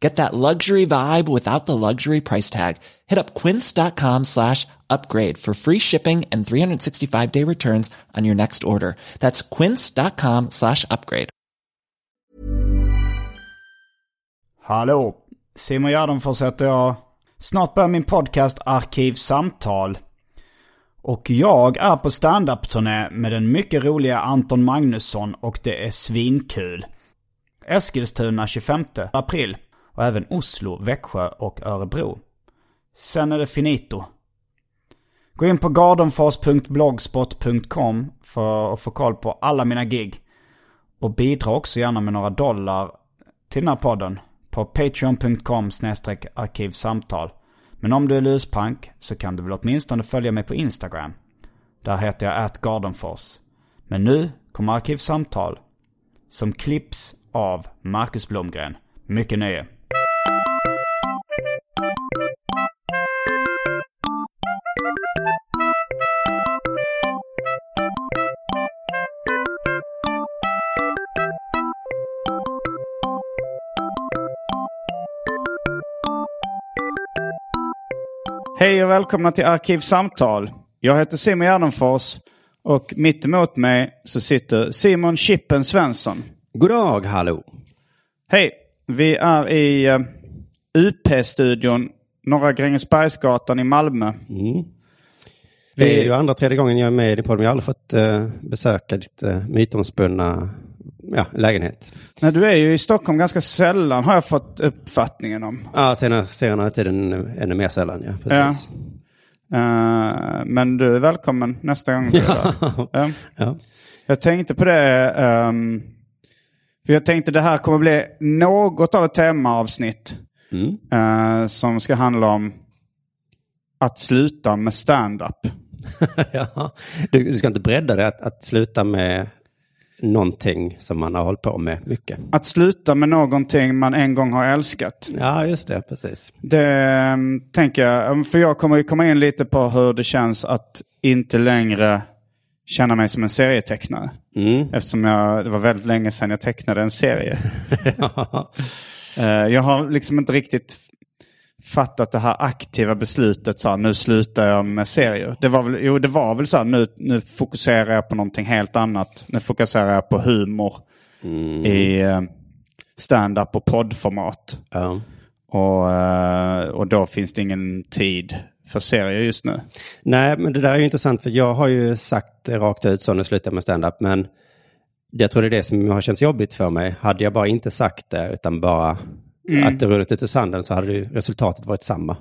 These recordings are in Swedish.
Get that luxury vibe without the luxury price tag. Hit up quince.com slash upgrade for free shipping and 365 day returns on your next order. That's quince.com slash upgrade. Hallå! Simon Gärdenfors heter jag. Snart börjar min podcast Arkivsamtal. Och jag är på standup-turné med den mycket roliga Anton Magnusson och det är svinkul. Eskilstuna 25 april och även Oslo, Växjö och Örebro. Sen är det finito. Gå in på gardenfors.blogspot.com för att få koll på alla mina gig. Och bidra också gärna med några dollar till den här podden på patreon.com arkivsamtal. Men om du är luspank så kan du väl åtminstone följa mig på Instagram. Där heter jag atgardenfors. Men nu kommer Arkivsamtal. Som klipps av Marcus Blomgren. Mycket nöje. Hej och välkomna till Arkivsamtal. Jag heter Simon Gärdenfors och mitt emot mig så sitter Simon Chippen Svensson. God dag, hallå. Hej! Vi är i uh, UP-studion, Norra Grängesbergsgatan i Malmö. Mm. Det är ju andra, tredje gången jag är med i podden. Jag har aldrig fått uh, besöka ditt uh, mytomspunna ja, lägenhet. Nej, du är ju i Stockholm ganska sällan har jag fått uppfattningen om. Ja, senare, senare tiden ännu mer sällan. Ja, precis. Ja. Uh, men du är välkommen nästa gång. Ja. ja. ja. Jag tänkte på det. Um, för jag tänkte det här kommer bli något av ett temaavsnitt. Mm. Uh, som ska handla om att sluta med stand-up. ja. Du, du, ska inte bredda det att, att sluta med någonting som man har hållit på med mycket. Att sluta med någonting man en gång har älskat. Ja, just det. Precis. Det um, tänker jag. För jag kommer ju komma in lite på hur det känns att inte längre känna mig som en serietecknare. Mm. Eftersom jag, det var väldigt länge sedan jag tecknade en serie. uh, jag har liksom inte riktigt fattat det här aktiva beslutet så här, nu slutar jag med serier. Det var väl, jo, det var väl så här, nu, nu fokuserar jag på någonting helt annat. Nu fokuserar jag på humor mm. i uh, stand-up och poddformat. Ja. Och, uh, och då finns det ingen tid för serier just nu. Nej, men det där är ju intressant för jag har ju sagt rakt ut så nu slutar jag med stand-up. Men jag tror det är det som har känts jobbigt för mig. Hade jag bara inte sagt det utan bara mm. att det runnit ut i sanden så hade resultatet varit samma.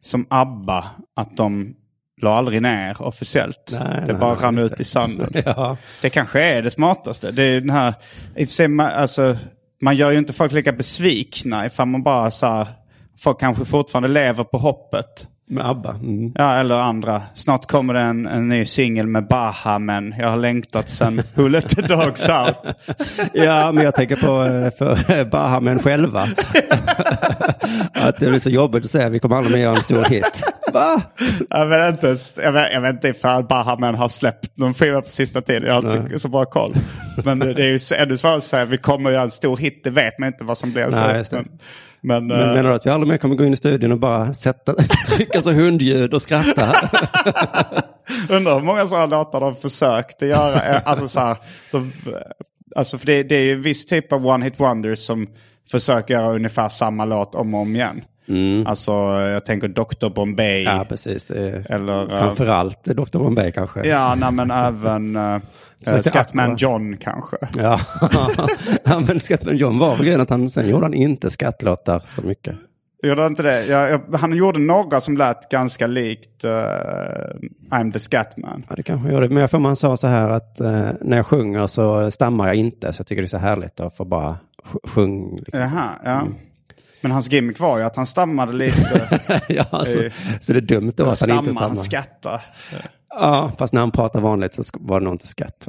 Som ABBA, att de la aldrig ner officiellt. Nej, det nej, bara rann ut det. i sanden. ja. Det kanske är det smartaste. Det är den här, i och för sig, man, alltså, man gör ju inte folk lika besvikna ifall man bara så här, folk kanske fortfarande lever på hoppet. Med ABBA. Mm. Ja, eller andra. Snart kommer det en, en ny singel med Baha, men jag har längtat sedan Who Let The Dogs Out. Ja, men jag tänker på eh, för Bahamen själva. att det blir så jobbigt att säga vi kommer aldrig mer göra en stor hit. Va? Jag vet inte, jag vet, jag vet inte ifall Bahamen har släppt någon skiva på sista tiden. Jag har inte så bra koll. Men det är ju ännu svårare att säga vi kommer göra en stor hit. Det vet man inte vad som blir en stor hit. Men, men, eh, menar du att vi aldrig mer kommer gå in i studion och bara sätta, trycka så hundljud och skratta? Undrar hur många sådana låtar de försökt att göra. Eh, Alltså, så här, de, alltså för det, det är ju en viss typ av one hit wonders som försöker göra ungefär samma låt om och om igen. Alltså jag tänker Dr. Bombay. Ja, precis. Eh, Eller, eh, Framförallt Dr. Bombay kanske. Ja, nej, men även uh, Scatman Aqua. John kanske. Ja, ja men Scatman John var väl grejen att han, sen gjorde han inte skattlåtar så mycket. Gjorde han inte det? Jag, jag, han gjorde några som lät ganska likt uh, I'm the Scatman. Ja, det kanske gjorde. Men jag får man sa så här att eh, när jag sjunger så stammar jag inte. Så jag tycker det är så härligt att få bara sj- sjung. Liksom. Jaha, ja. Men hans gimmick var ju att han stammade lite. Ja, så, Eh, så det är dumt då att han inte Stammar, han skrattar. Ja, fast när han pratar vanligt så var det nog inte skatt.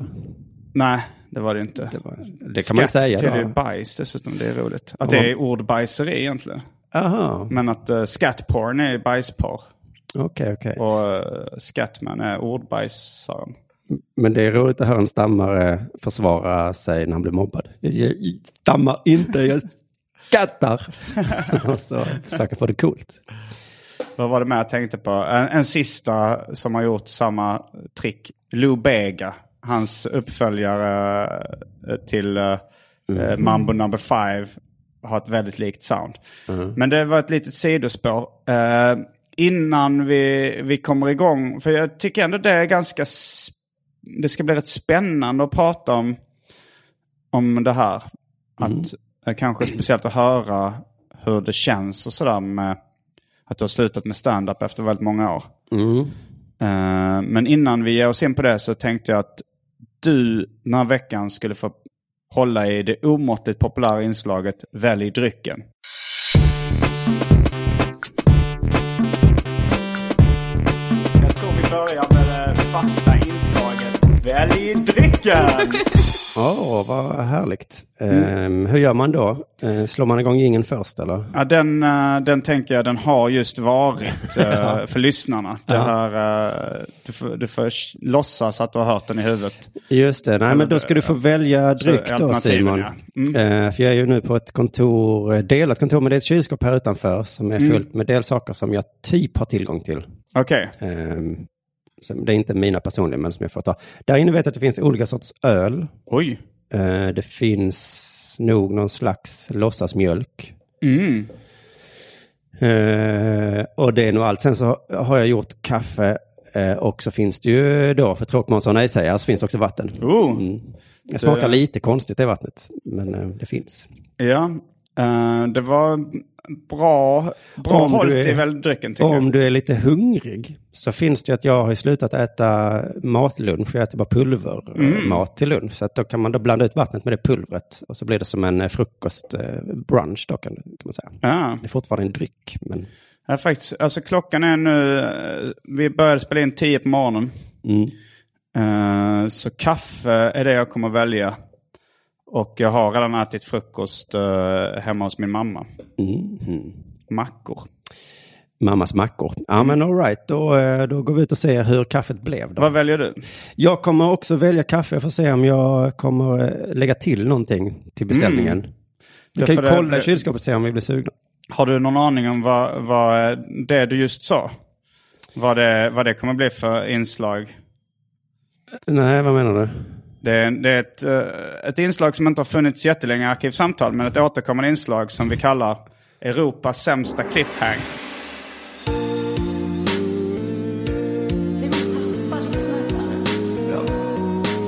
Nej, det var det inte. Det, var, det kan man Skatt säga betyder ju då. bajs dessutom, det är roligt. Att det är ordbajseri egentligen. Jaha, Men att uh, scatporn är bajsporr. okej, okej. Och uh, scatman är ordbajsaren. Men det är roligt att höra en stammare försvara sig när han blir mobbad. Jag, jag stammar inte, jag skattar. Och så försöker få det coolt. Vad var det med jag tänkte på? En, en sista som har gjort samma trick. Lou Bega. Hans uppföljare eh, till eh, eh, Mambo number five har ett väldigt likt sound. Men det var ett litet sidospår. Eh, innan vi, vi kommer igång, för jag tycker ändå det är ganska... Det ska bli rätt spännande att prata om, om det här. Att eh, kanske speciellt att höra hur det känns och sådär med att du har slutat med stand-up efter väldigt många år. Mm. Eh, men innan vi ger oss in på det så tänkte jag att du den här veckan skulle få hålla i det omåttligt populära inslaget Välj drycken. Jag tror vi börjar Välj drycken! Åh, vad härligt. Ehm, hur gör man då? Eh, slår man igång ingen först eller? Ja, den, eh, den tänker jag, den har just varit eh, för lyssnarna. Det här, eh, du, får, du får låtsas att du har hört den i huvudet. Just det, nej men då ska du få välja dryck då Simon. ja. Mm. Eh, för jag är ju nu på ett kontor, eh, delat kontor, men det är ett kylskåp här utanför som är fullt med delsaker som jag typ har tillgång till. Okej, Ehm, det är inte mina personliga, men som jag får ta. Där inne vet jag att det finns olika sorts öl. oj. Eh, det finns nog någon slags låtsasmjölk. Mm. Eh, och det är nog allt. Sen så har jag gjort kaffe eh, och så finns det ju då, för tråkmånsar och nej-sägare, så finns det också vatten. Oh. Mm. Det smakar lite konstigt det vattnet, men det finns. Ja, det var bra, bra Om hållt är- i väl drycken tycker Om jag. du är lite hungrig så finns det ju att jag har slutat äta matlunch. Jag äter bara pulvermat till lunch. Så att då kan man då blanda ut vattnet med det pulvret. Och så blir det som en eh, frukost eh, då kan, kan man säga. Ja. Det är fortfarande en dryck. Men, Ja, faktiskt, alltså klockan är nu, eh, vi började spela in 10 på morgonen. mm. Eh, så kaffe är det jag kommer välja. Och jag har redan ätit frukost eh, hemma hos min mamma. Mhm. Mackor. Mammas mackor. Ja men all right, då, eh, då går vi ut och ser hur kaffet blev. Då. Vad väljer du? Jag kommer också välja kaffe. Jag får se om jag kommer eh, lägga till någonting till beställningen. Vi Ja, kan ju det- kolla i det- kylskåpet och se om vi blir sugna. Har du någon aning om vad, vad det du just sa? Vad det, vad det kommer bli för inslag? Nej, vad menar du? Det är, det är ett, eh, ett inslag som inte har funnits jättelänge i Arkivsamtal, men ett återkommande inslag som vi kallar Europas sämsta cliffhang.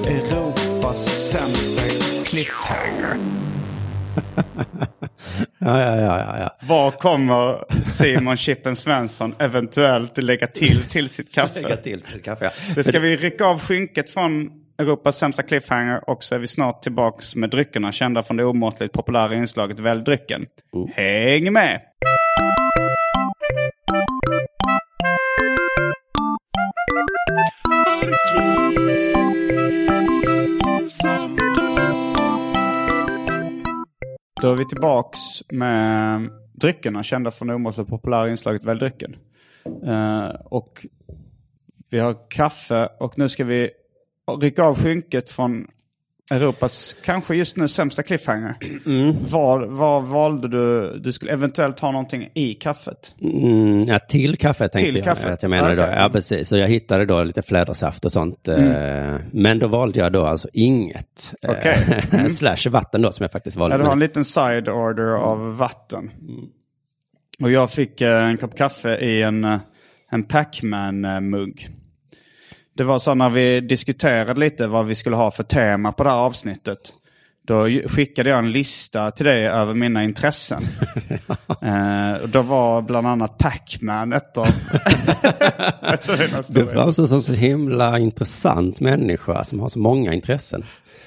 Europas sämsta cliffhanger. Ja, ja, ja, ja. ja. Vad kommer Simon Chippen Svensson eventuellt lägga till till sitt Lägga kaffe? till till kaffe. Ja. Det ska vi rycka av skynket från Europas sämsta cliffhanger och så är vi snart tillbaks med dryckerna kända från det omåttligt populära inslaget Välj drycken. Häng med! Då är vi tillbaks med dryckerna kända från det omåttligt populära inslaget Välj drycken. Eh, och vi har kaffe och nu ska vi rycka av skynket från Europas kanske just nu sämsta cliffhanger. Vad, vad valde du? Du skulle eventuellt ha någonting i kaffet. Mm, ja, till kaffet tänkte Till jag kaffet? att jag menade då. Okej. Mm. Ja, precis. Så jag hittade då lite flädersaft och sånt. eh, Men då valde jag då alltså inget. eh, Okej. Mm. Slash vatten då som jag faktiskt valde. Ja, du har en liten side order av vatten. Och jag fick eh, en kopp kaffe i en, en Pac-Man-mugg. Det var så när vi diskuterade lite vad vi skulle ha för tema på det här avsnittet. Då skickade jag en lista till dig över mina intressen. eh, och då var bland annat Pac-Man ett av, ett av mina Du framstår som så himla intressant människa som har så många intressen.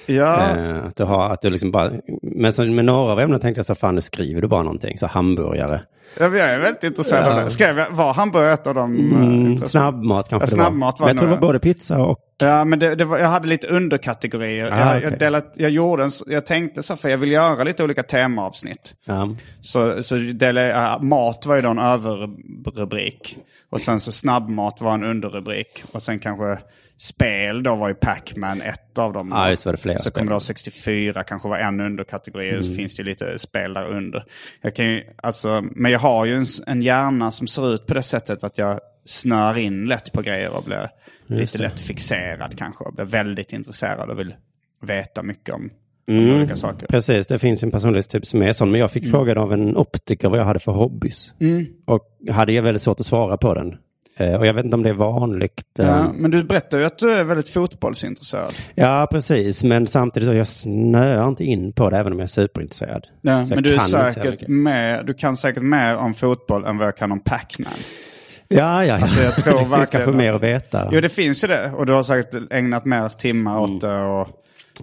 Ja, Eh, att du har, att du liksom bara, men så med några av ämnena tänkte jag så fan nu skriver du bara någonting, så hamburgare. Jag är väldigt intresserad av Ja. det. Skrev jag, var hamburgare ett av de eh, Mm, intressena? snabbmat kanske Ja, det var. snabbmat var Men jag tror det var både pizza och... Ja, men det, det var, jag hade lite underkategorier. Ah, jag, okej. jag, delat, jag, gjorde en, jag tänkte så för jag vill göra lite olika temaavsnitt. Ja. Så, så delade, mat var ju då en överrubrik. Och sen så snabbmat var en underrubrik. Och sen kanske spel då var ju Pac-Man ett av dem. Ja, just var det flera Så kommer då 64 kanske var en underkategori. Och så finns det lite spel där under. Jag kan ju, alltså, men jag har ju en, en hjärna som ser ut på det sättet att jag snör in lätt på grejer och blir lite lätt fixerad kanske. Och blir väldigt intresserad och vill veta mycket om, Mm. olika saker. Precis, det finns en personlighetstyp som är sån. Men jag fick Mm. frågan av en optiker vad jag hade för hobbys. Och hade jag väldigt svårt att svara på den. Eh, och jag vet inte om det är vanligt. eh, Ja, men du berättar ju att du är väldigt fotbollsintresserad. Ja, precis. Men samtidigt så jag snöar inte in på det även om jag är superintresserad. Ja, men du, är säkert mer, du kan säkert mer om fotboll än vad jag kan om Pac-Man. Ja, ja. Alltså, jag tror verkligen kanske att- mer att veta. Jo, det finns ju det. Och du har säkert ägnat mer timmar Mm. åt det. Och,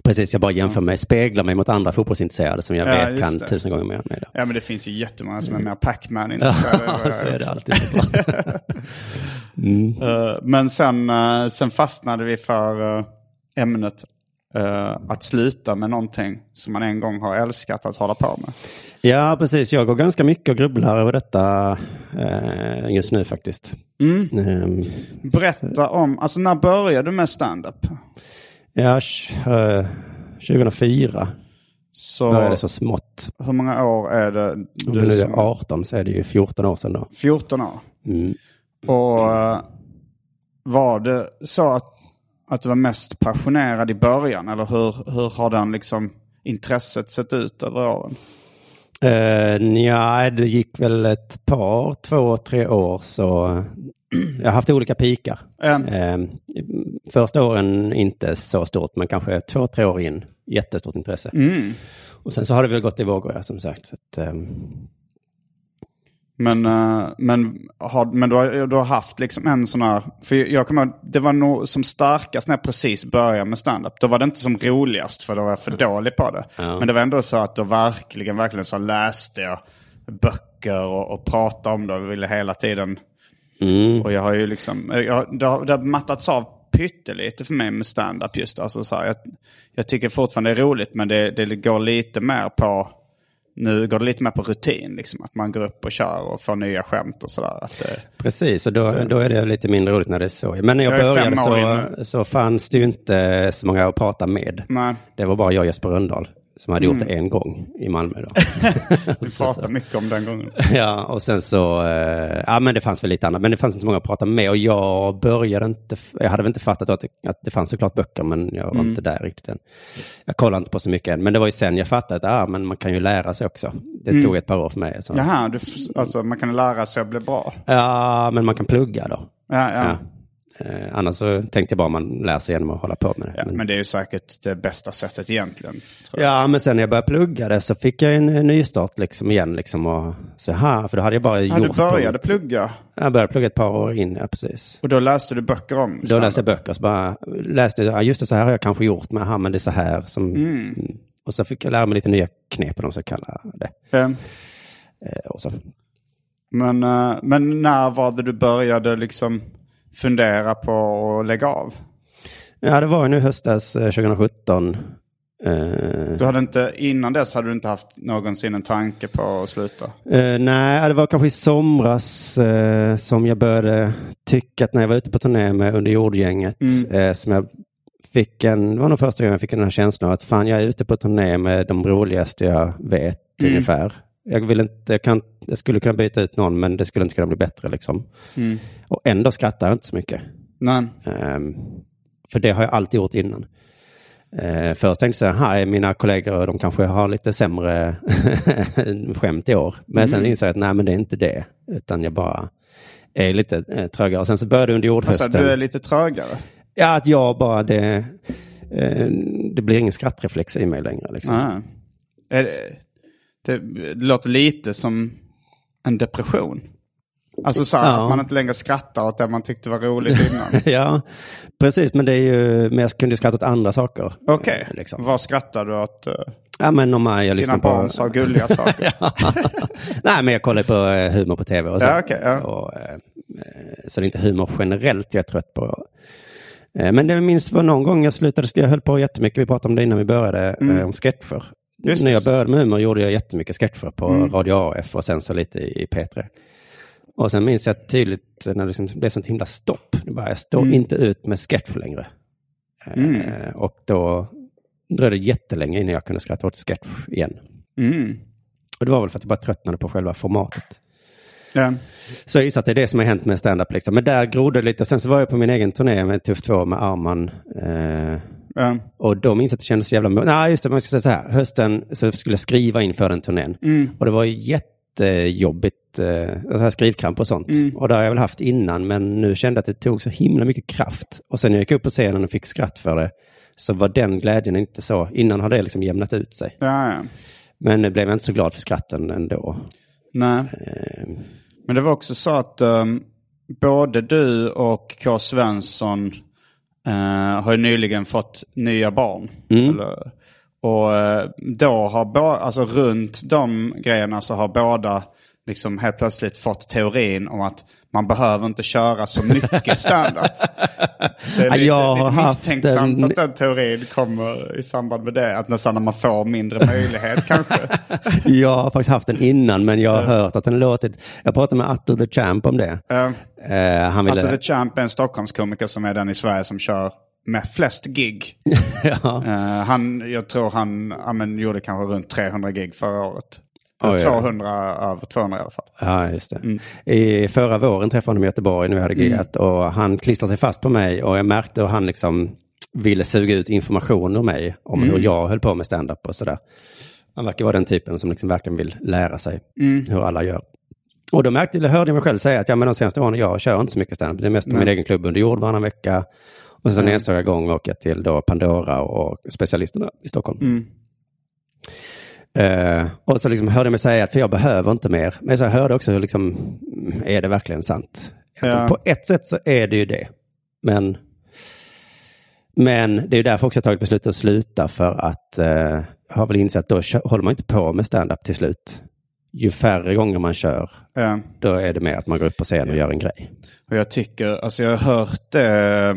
Precis, jag bara jämför mig, speglar mig mot andra fotbollsintresserade som jag Ja, vet kan det. tusen gånger mer än mig. Då. ja, men det finns ju jättemånga som är mer Pac-Man-intresserade. Ja, så är det alltid. såklart. Eh, Men sen, eh, sen fastnade vi för eh, ämnet att sluta med någonting som man en gång har älskat att hålla på med. ja, precis. Jag går ganska mycket och grubblar över detta just nu faktiskt. Mm. Ehm, Berätta om, alltså när började du med stand-up? Ja, tj- eh, 2004 Så började det så smått. hur många år är det? Om Du det nu är 18 så är det ju 14 år sedan då. 14 år. Mm. Och eh, var det så att, att du var mest passionerad i början? Eller hur, hur har den liksom intresset sett ut över åren? Uh, ja, det gick väl ett par, två, tre år så eh, jag har haft olika pikar. Eh, första åren inte så stort, men kanske två, tre år in, jättestort intresse. mm. Och sen så har det väl gått i vågor, som sagt. Att, ehm, Men, eh, men, har, men du, har, du har haft liksom en sån här... För jag kommer ihåg, det var nog som starkast när jag precis började med stand-up. Då var det inte som roligast för då var jag för dålig på det. Men det var ändå så att då verkligen, verkligen så läste jag böcker och, och pratade om det och ville hela tiden... mm, Och jag har ju liksom, jag, det, har, det har mattats av pyttelite för mig med stand-up just. Alltså så här, jag, jag tycker fortfarande det är roligt men det, det går lite mer på, nu går det lite mer på rutin liksom. Att man går upp och kör och får nya skämt och sådär. Det, precis, och då, då är det lite mindre roligt när det är så. Men när jag, Jag började så, så fanns det ju inte så många att prata med. nej, Det var bara jag och Jesper Rönndahl som hade Mm. gjort det en gång i Malmö. Då. vi pratar mycket om den gången. Ja, och sen så, eh, ja men det fanns väl lite annat, men det fanns inte så många att prata med och jag började inte, jag hade väl inte fattat att det, att det fanns såklart böcker, men jag var inte där riktigt än. Jag kollade inte på så mycket än, men det var ju sen jag fattade att, ja men man kan ju lära sig också. Det tog ett par år för mig. Så. Jaha, du, alltså man kan lära sig att bli bra. Ja, men man kan plugga då. Ja, ja. Ja. Eh, annars så tänkte jag bara man lär sig genom att hålla på med det. Ja, men, men det är ju säkert det bästa sättet egentligen. Ja, men sen när jag började plugga det så fick jag en, nystart liksom igen. Liksom, och, så här, för då hade jag bara Ja, gjort... du började plugga Jag började plugga ett par år in, ja precis. och då läste du böcker om Då läste jag böcker, så bara läste ja, just det, så här har jag kanske gjort, men, aha, men det är så här som... Mm. Och så fick jag lära mig lite nya knep, eller vad man ska kalla det. Eh, Eh, Och så, Men, eh, men när var det du började liksom fundera på att lägga av? ja, det var ju nu höstas eh, 2017. Eh, Du hade inte, innan dess hade du inte haft någonsin en tanke på att sluta? Eh, nej, det var kanske i somras eh, som jag började tycka att när jag var ute på turné med Under jordgänget, Mm. eh, som jag fick en, det var nog första gången jag fick den här känslan att fan jag är ute på turné med de roligaste jag vet Mm. ungefär. Jag, vill inte, jag, kan, jag skulle kunna byta ut någon men det skulle inte kunna bli bättre liksom. Mm. Och ändå skrattar jag inte så mycket. Nej. Ehm, för det har jag alltid gjort innan. Uh, först tänkte jag, här är mina kollegor, de kanske har lite sämre skämt i år. Men sen insåg jag att nej, men det är inte det. Utan jag bara är lite uh, trögare. Och sen så började under jordhösten. Alltså du är lite trögare? Ja, att jag bara, det, eh, det blir ingen skrattreflex i mig längre. Liksom. Är det, låter lite som en depression. Alltså så Ja. att man inte längre skrattar åt det man tyckte var roligt innan. ja, precis. Men det är ju, men jag kunde skratta åt andra saker. Okej, Eh, liksom. vad skrattar du åt? Uh, Ja, men om jag lyssnar på... barn sa gulliga saker. Nej, men jag kollar på eh, humor på tv och så. Ja, okej, ja. och, eh, eh, så det är inte humor generellt jag är trött på. Eh, men det minns var någon gång jag slutade, jag höll på jättemycket, vi pratade om det innan vi började, eh, om sketcher. Mm. Just När jag började med humor gjorde jag jättemycket sketcher på Mm. Radio AF och sen så lite i P3. Och sen minns jag tydligt när det liksom blev sånt himla stopp. Det bara, jag står Mm. inte ut med sketch längre. Eh, och då dröjde det jättelänge innan jag kunde skratta åt sketch igen. Mm. Och det var väl för att jag bara tröttnade på själva formatet. Ja. Så jag gissar att det är det som har hänt med stand-up. Liksom. Men där grodde det lite. Sen så var jag på min egen turné med Tuff 2 med Arman. Eh, Ja. och då minns jag att det kändes så jävla... Nej, just det, man ska säga så här. Hösten så skulle jag skriva inför den turnén. Och det var jättejobbigt. Eh, alltså här skrivkramp och sånt. Och det har jag väl haft innan. Men nu kände jag att det tog så himla mycket kraft. Och sen när jag gick upp på scenen och fick skratt för det. Så var den glädjen inte så. Innan hade det liksom jämnat ut sig. Ja, ja. Men nu blev jag inte så glad för skratten ändå. Nej. Eh, Men det var också så att um, både du och K. Svensson eh, har nyligen fått nya barn. Eller, och eh, då har båda, alltså runt de grejerna så har båda liksom helt plötsligt fått teorin om att man behöver inte köra så mycket standup. Det är lite, jag har lite misstänksamt en- att den teorin kommer i samband med det. Att nästan när man får mindre möjlighet kanske. Jag har faktiskt haft den innan, men jag har hört att den låtit... Jag pratade med Atto the Champ om det. Eh, Eh, han ville... Atte the Champ är en Stockholmskomiker som är den i Sverige som kör med flest gig. ja. Eh, han, jag tror han ja, men, gjorde kanske runt 300 gig förra året. Oj, Eller ja. 200 över 200 i alla fall. ja, just det. Mm. I förra våren träffade jag honom i Göteborg när vi hade giggat och han klistrade sig fast på mig och jag märkte hur han liksom ville suga ut information ur mig om Mm. hur jag höll på med stand-up och sådär. Han verkar vara den typen som liksom verkligen vill lära sig Mm. hur alla gör. Och då märkte, eller hörde jag mig själv säga att ja, men de senaste åren jag kör inte så mycket stand-up. Det är mest på min egen klubb under jord varannan vecka. Och sen nästa jag gång åker jag till då Pandora och specialisterna i Stockholm. Eh, och så liksom hörde jag mig säga att för jag behöver inte mer. Men så jag hörde också hur liksom, är det verkligen sant? Ja. På ett sätt så är det ju det. Men, men det är ju därför också jag tagit beslutet att sluta för att eh, jag har väl insett att då håller man inte på med stand-up till slut. Ju färre gånger man kör, Ja. då är det mer att man går upp på scen och gör en grej. Och jag tycker, alltså jag har hört eh,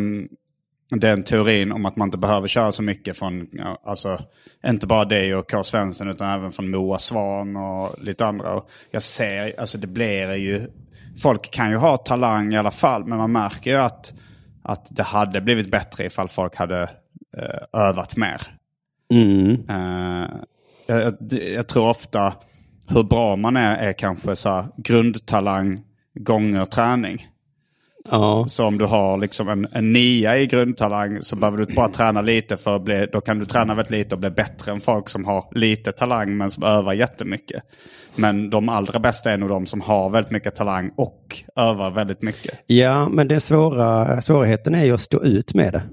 den teorin om att man inte behöver köra så mycket från, alltså inte bara dig och K. Svensson utan även från Moa Svan och lite andra. Och jag ser, alltså det blir ju, folk kan ju ha talang i alla fall men man märker ju att, att det hade blivit bättre ifall folk hade eh, övat mer. Mm. Eh, jag, jag, tror ofta hur bra man är är kanske så här, grundtalang gånger träning. Ja, Så om du har liksom en, en nia i grundtalang så behöver du bara träna lite för att bli, då kan du träna väldigt lite och bli bättre än folk som har lite talang men som övar jättemycket. Men de allra bästa är nog de som har väldigt mycket talang och övar väldigt mycket. ja men det svåra, svårigheten är ju att stå ut med det.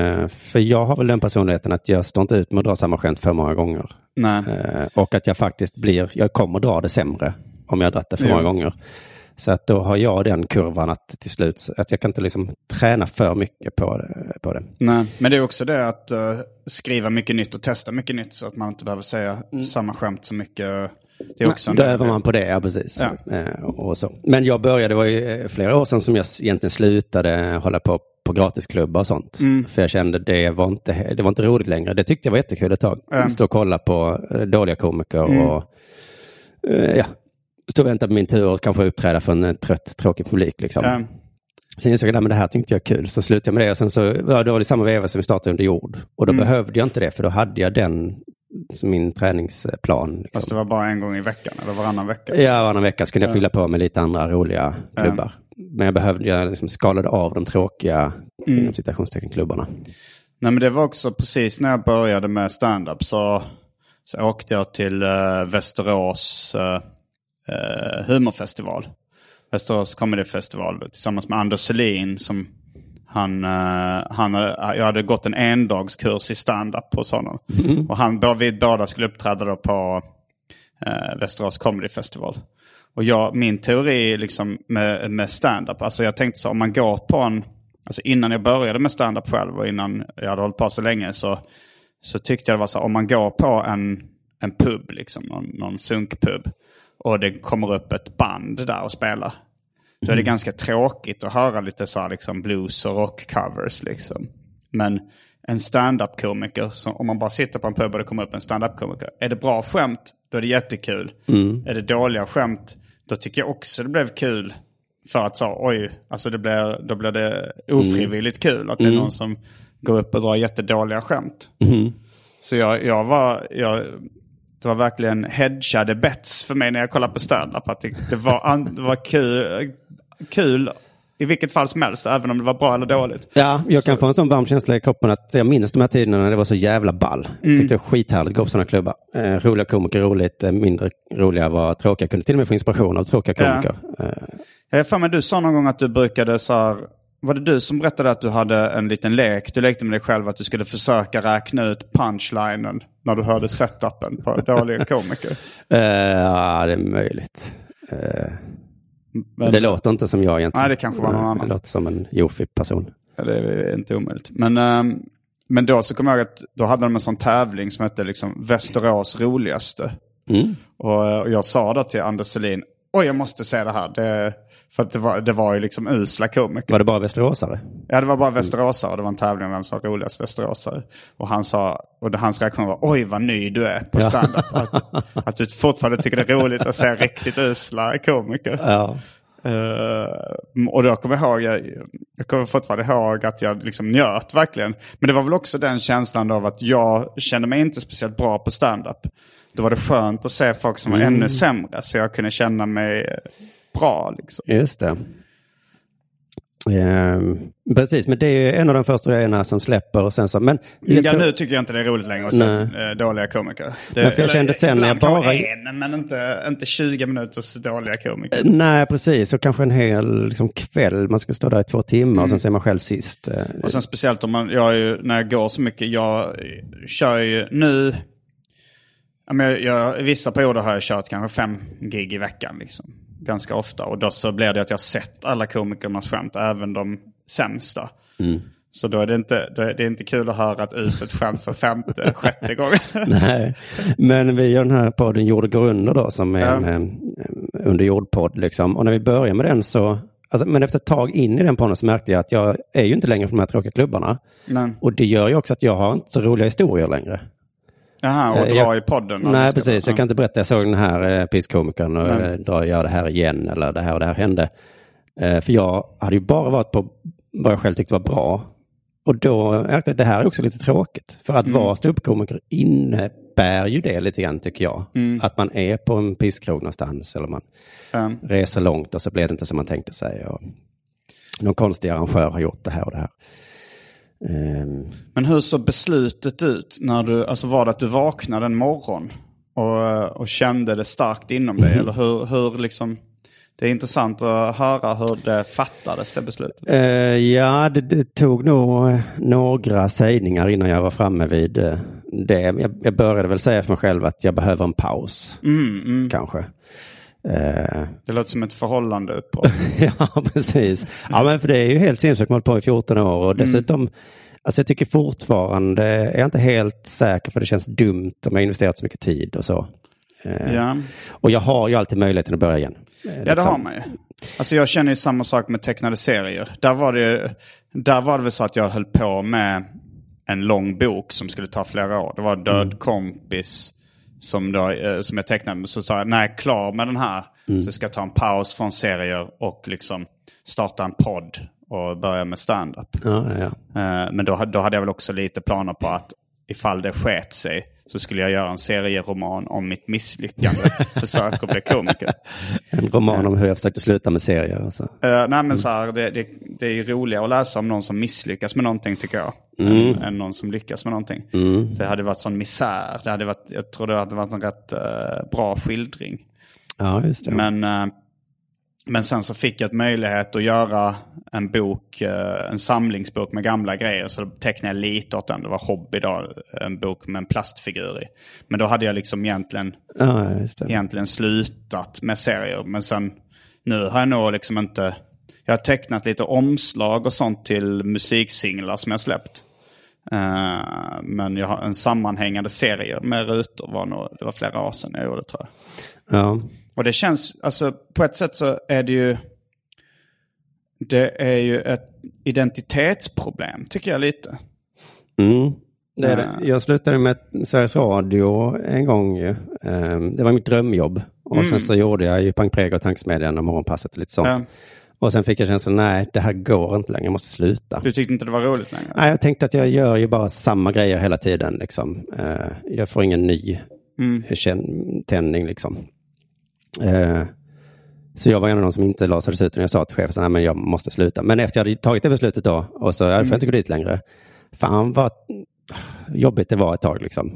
Eh, för jag har väl den personligheten att jag står inte ut med att dra samma skämt för många gånger. Eh, och att jag faktiskt blir, jag kommer dra det sämre om jag har dragit det för Ja. många gånger. Så att då har jag den kurvan att till slut, att jag kan inte liksom träna för mycket på. På det. Nej. Men det är också det att eh, skriva mycket nytt och testa mycket nytt så att man inte behöver säga samma skämt så mycket. Det är också en Då övar man på det, ja precis. Ja. Eh, och så. Men jag började, det var ju eh, flera år sedan som jag egentligen slutade hålla på på gratisklubbar och sånt. Mm. För jag kände det var, inte, det var inte roligt längre. Det tyckte jag var jättekul ett tag. Ja. Stå och kolla på dåliga komiker Mm. och ja, stå och vänta på min tur och kanske uppträda för en eh, trött, tråkig publik. Liksom. Ja. Sen insåg jag att det här tyckte jag är kul, så slutade jag med det. Och sen så, ja, då var det samma veva som vi startade under jord. Och då behövde jag inte det, för då hade jag den som min träningsplan. Liksom. Fast det var bara en gång i veckan eller varannan vecka? Ja, varannan vecka så kunde jag fylla på med lite andra roliga klubbar. Men jag behövde, jag liksom skalade av de tråkiga, inom citationstecken, klubbarna. Nej men det var också precis när jag började med stand-up så, så åkte jag till uh, Västerås uh, uh, humorfestival. Västerås Comedy Festival tillsammans med Anders Selin som han, uh, han hade, jag hade gått en endagskurs i stand-up hos honom. Och han, vi båda skulle uppträda då på uh, Västerås Comedy Festival. Och jag, min teori liksom med, med stand-up, alltså jag tänkte så om man går på en, alltså innan jag började med stand-up själv och innan jag hade hållit på så länge så, så tyckte jag det var så om man går på en, en pub, liksom, någon, någon sunkpub och det kommer upp ett band där och spelar. Då är det ganska tråkigt att höra lite så här, liksom blues och rockcovers. Liksom. Men en stand-up-komiker, om man bara sitter på en pub och det kommer upp en stand-up-komiker. Är det bra skämt, då är det jättekul. Är det dåliga skämt, då tycker jag också det blev kul. För att så, oj, alltså det blir, då blir det ofrivilligt kul att det är någon som går upp och drar jättedåliga skämt. Så jag, jag var, jag, det var verkligen hedgade bets för mig när jag kollade på stand-up. Att det, det, var, det var kul, kul i vilket fall som helst, även om det var bra eller dåligt. Ja, jag kan få en sån varm känsla i kroppen att jag minns de här tiderna när det var så jävla ball. Jag tyckte det var skithärligt att gå på sådana klubbar. Eh, roliga komiker, roligt. Eh, mindre roliga var tråkiga. Jag kunde till och med få inspiration av tråkiga Ja. komiker. Eh, Jag för mig du sa någon gång att du brukade så här, var det du som berättade att du hade en liten lek? Du lekte med dig själv att du skulle försöka räkna ut punchlinen när du hörde setupen på dåliga komiker. eh, ja, det är möjligt. Eh, Men, det låter inte som jag egentligen. Nej, det kanske var någon Nej, annan. Det låter som en joffig person. Ja, det är inte omöjligt. Men, ehm, men då så kommer jag ihåg att då hade de en sån tävling som hette liksom Västerås roligaste. Mm. Och, eh, och jag sa då till Anders Selin, oj jag måste se det här. Det, för att det var, det var ju liksom usla komiker. Var det bara västeråsare? Ja, det var bara västeråsare det var en tävling om vem som var roligast västeråsare. Och han sa, och hans reaktion var, oj vad ny du är på standup. Att, att du fortfarande tycker det är roligt att se riktigt usla komiker. Ja. Eh, och då kommer jag ihåg, jag, jag kommer fortfarande ihåg att jag liksom njöt verkligen. Men det var väl också den känslan av att jag kände mig inte speciellt bra på stand-up. Då var det skönt att se folk som var ännu sämre så jag kunde känna mig bra. Liksom. Just det. Ehm, precis, men det är en av de första grejerna som släpper och sen så, men... jag Ja, tror- nu tycker jag inte det är roligt längre att se eh, dåliga komiker. Det, Men för jag kände sen när jag bara- en, men inte, inte 20 minuters dåliga komiker. Nej, precis. Och kanske en hel liksom, kväll. Man ska stå där i två timmar och sen ser man själv sist. Eh, Och sen speciellt om man, jag ju, när jag går så mycket, jag kör ju nu, jag, jag, vissa perioder har jag kört kanske fem gig i veckan liksom. Ganska ofta. Och då så blir det att jag sett alla komikernas skämt, även de sämsta. Så då är det inte, då är det inte kul att höra ett uselt skämt för femte, sjätte gången. Nej, men vi gör den här podden Jord går under då, som är Ja. en eh, underjordpodd. Liksom. Och när vi börjar med den så, alltså, men efter ett tag in i den podden så märkte jag att jag är ju inte längre på de här tråkiga klubbarna. Men, Och det gör ju också att jag har inte så roliga historier längre. Jaha, och Eh, dra jag- i podden. Nej, precis. Jag kan inte berätta, jag såg den här eh, pisskomikern och Nej. eh, dra, göra det här igen eller det här och det här hände. Eh, för jag hade ju bara varit på vad jag själv tyckte var bra. Och då märkte jag att det här är också lite tråkigt. För att vara ståuppkomiker innebär ju det lite grann tycker jag. Att man är på en pisskrog någonstans eller man Ja. reser långt och så blir det inte som man tänkte sig. Och någon konstig arrangör har gjort det här och det här. Ehm, Men hur såg beslutet ut? När du, alltså var det att du vaknade en morgon och, och kände det starkt inom dig? Eller hur, hur liksom... Det är intressant att höra hur det fattades, det beslutet. Eh, ja, det, det tog nog några sägningar innan jag var framme vid eh, det. Jag, jag började väl säga för mig själv att jag behöver en paus, Mm, mm. kanske. Eh, Det låter som ett förhållande uppåt. ja, precis. Ja, men för det är ju helt sinnessjukt. Man har på i 14 år och dessutom, alltså jag tycker fortfarande, är jag inte helt säker för det känns dumt om jag investerat så mycket tid och så. Eh, ja. Och jag har ju alltid möjligheten att börja igen. Eh, ja, det liksom. har man ju. Alltså jag känner ju samma sak med tecknade serier. Där var det, där var det väl så att jag höll på med en lång bok som skulle ta flera år. Det var Död kompis som, då, eh, som jag tecknade. Så sa jag, när jag är klar med den här så ska jag ta en paus från serier och liksom starta en podd och börja med stand-up. Ja, ja. Eh, Men då, hade- då hade jag väl också lite planer på att ifall det sket sig så skulle jag göra en serieroman om mitt misslyckande försök att bli komiker. En roman om hur jag försökte sluta med serier. Alltså. Uh, nej men så här, det, det, det är roligare att läsa om någon som misslyckas med någonting tycker jag. Mm. Än, än någon som lyckas med någonting. Så det hade varit sån misär. Det hade varit, jag tror det hade varit en rätt eh, bra skildring. Ja, just det. Men, eh, men sen så fick jag ett möjlighet att göra en bok, eh, en samlingsbok med gamla grejer. Så då tecknade jag lite åt den. Det var hobby då, en bok med en plastfigur i. Men då hade jag liksom egentligen ja, egentligen slutat med serier. Men sen, nu har jag nog liksom inte... Jag har tecknat lite omslag och sånt till musiksinglar som jag släppt. Eh, men jag har en sammanhängande serie med rutor. Var nog, det var flera år sedan jag gjorde tror jag. Ja. Och det känns, alltså på ett sätt så är det ju... Det är ju ett identitetsproblem tycker jag lite. Mm. Det är det. Jag slutade med Sveriges Radio en gång. ju. Ehm, Det var mitt drömjobb. Och sen så gjorde jag ju Pang och Tankesmedjan och Morgonpasset och lite sånt. Ja. Och sen fick jag känslan, nej, det här går inte längre, jag måste sluta. Du tyckte inte det var roligt längre? Nej, jag tänkte att jag gör ju bara samma grejer hela tiden. Liksom. Eh, Jag får ingen ny känn- tändning liksom. Eh, Så jag var en av de som inte lasades ut när jag sa till chefen att jag måste sluta. Men efter jag hade tagit det beslutet då och så, jag får inte gå dit längre. Fan vad jobbigt det var ett tag liksom.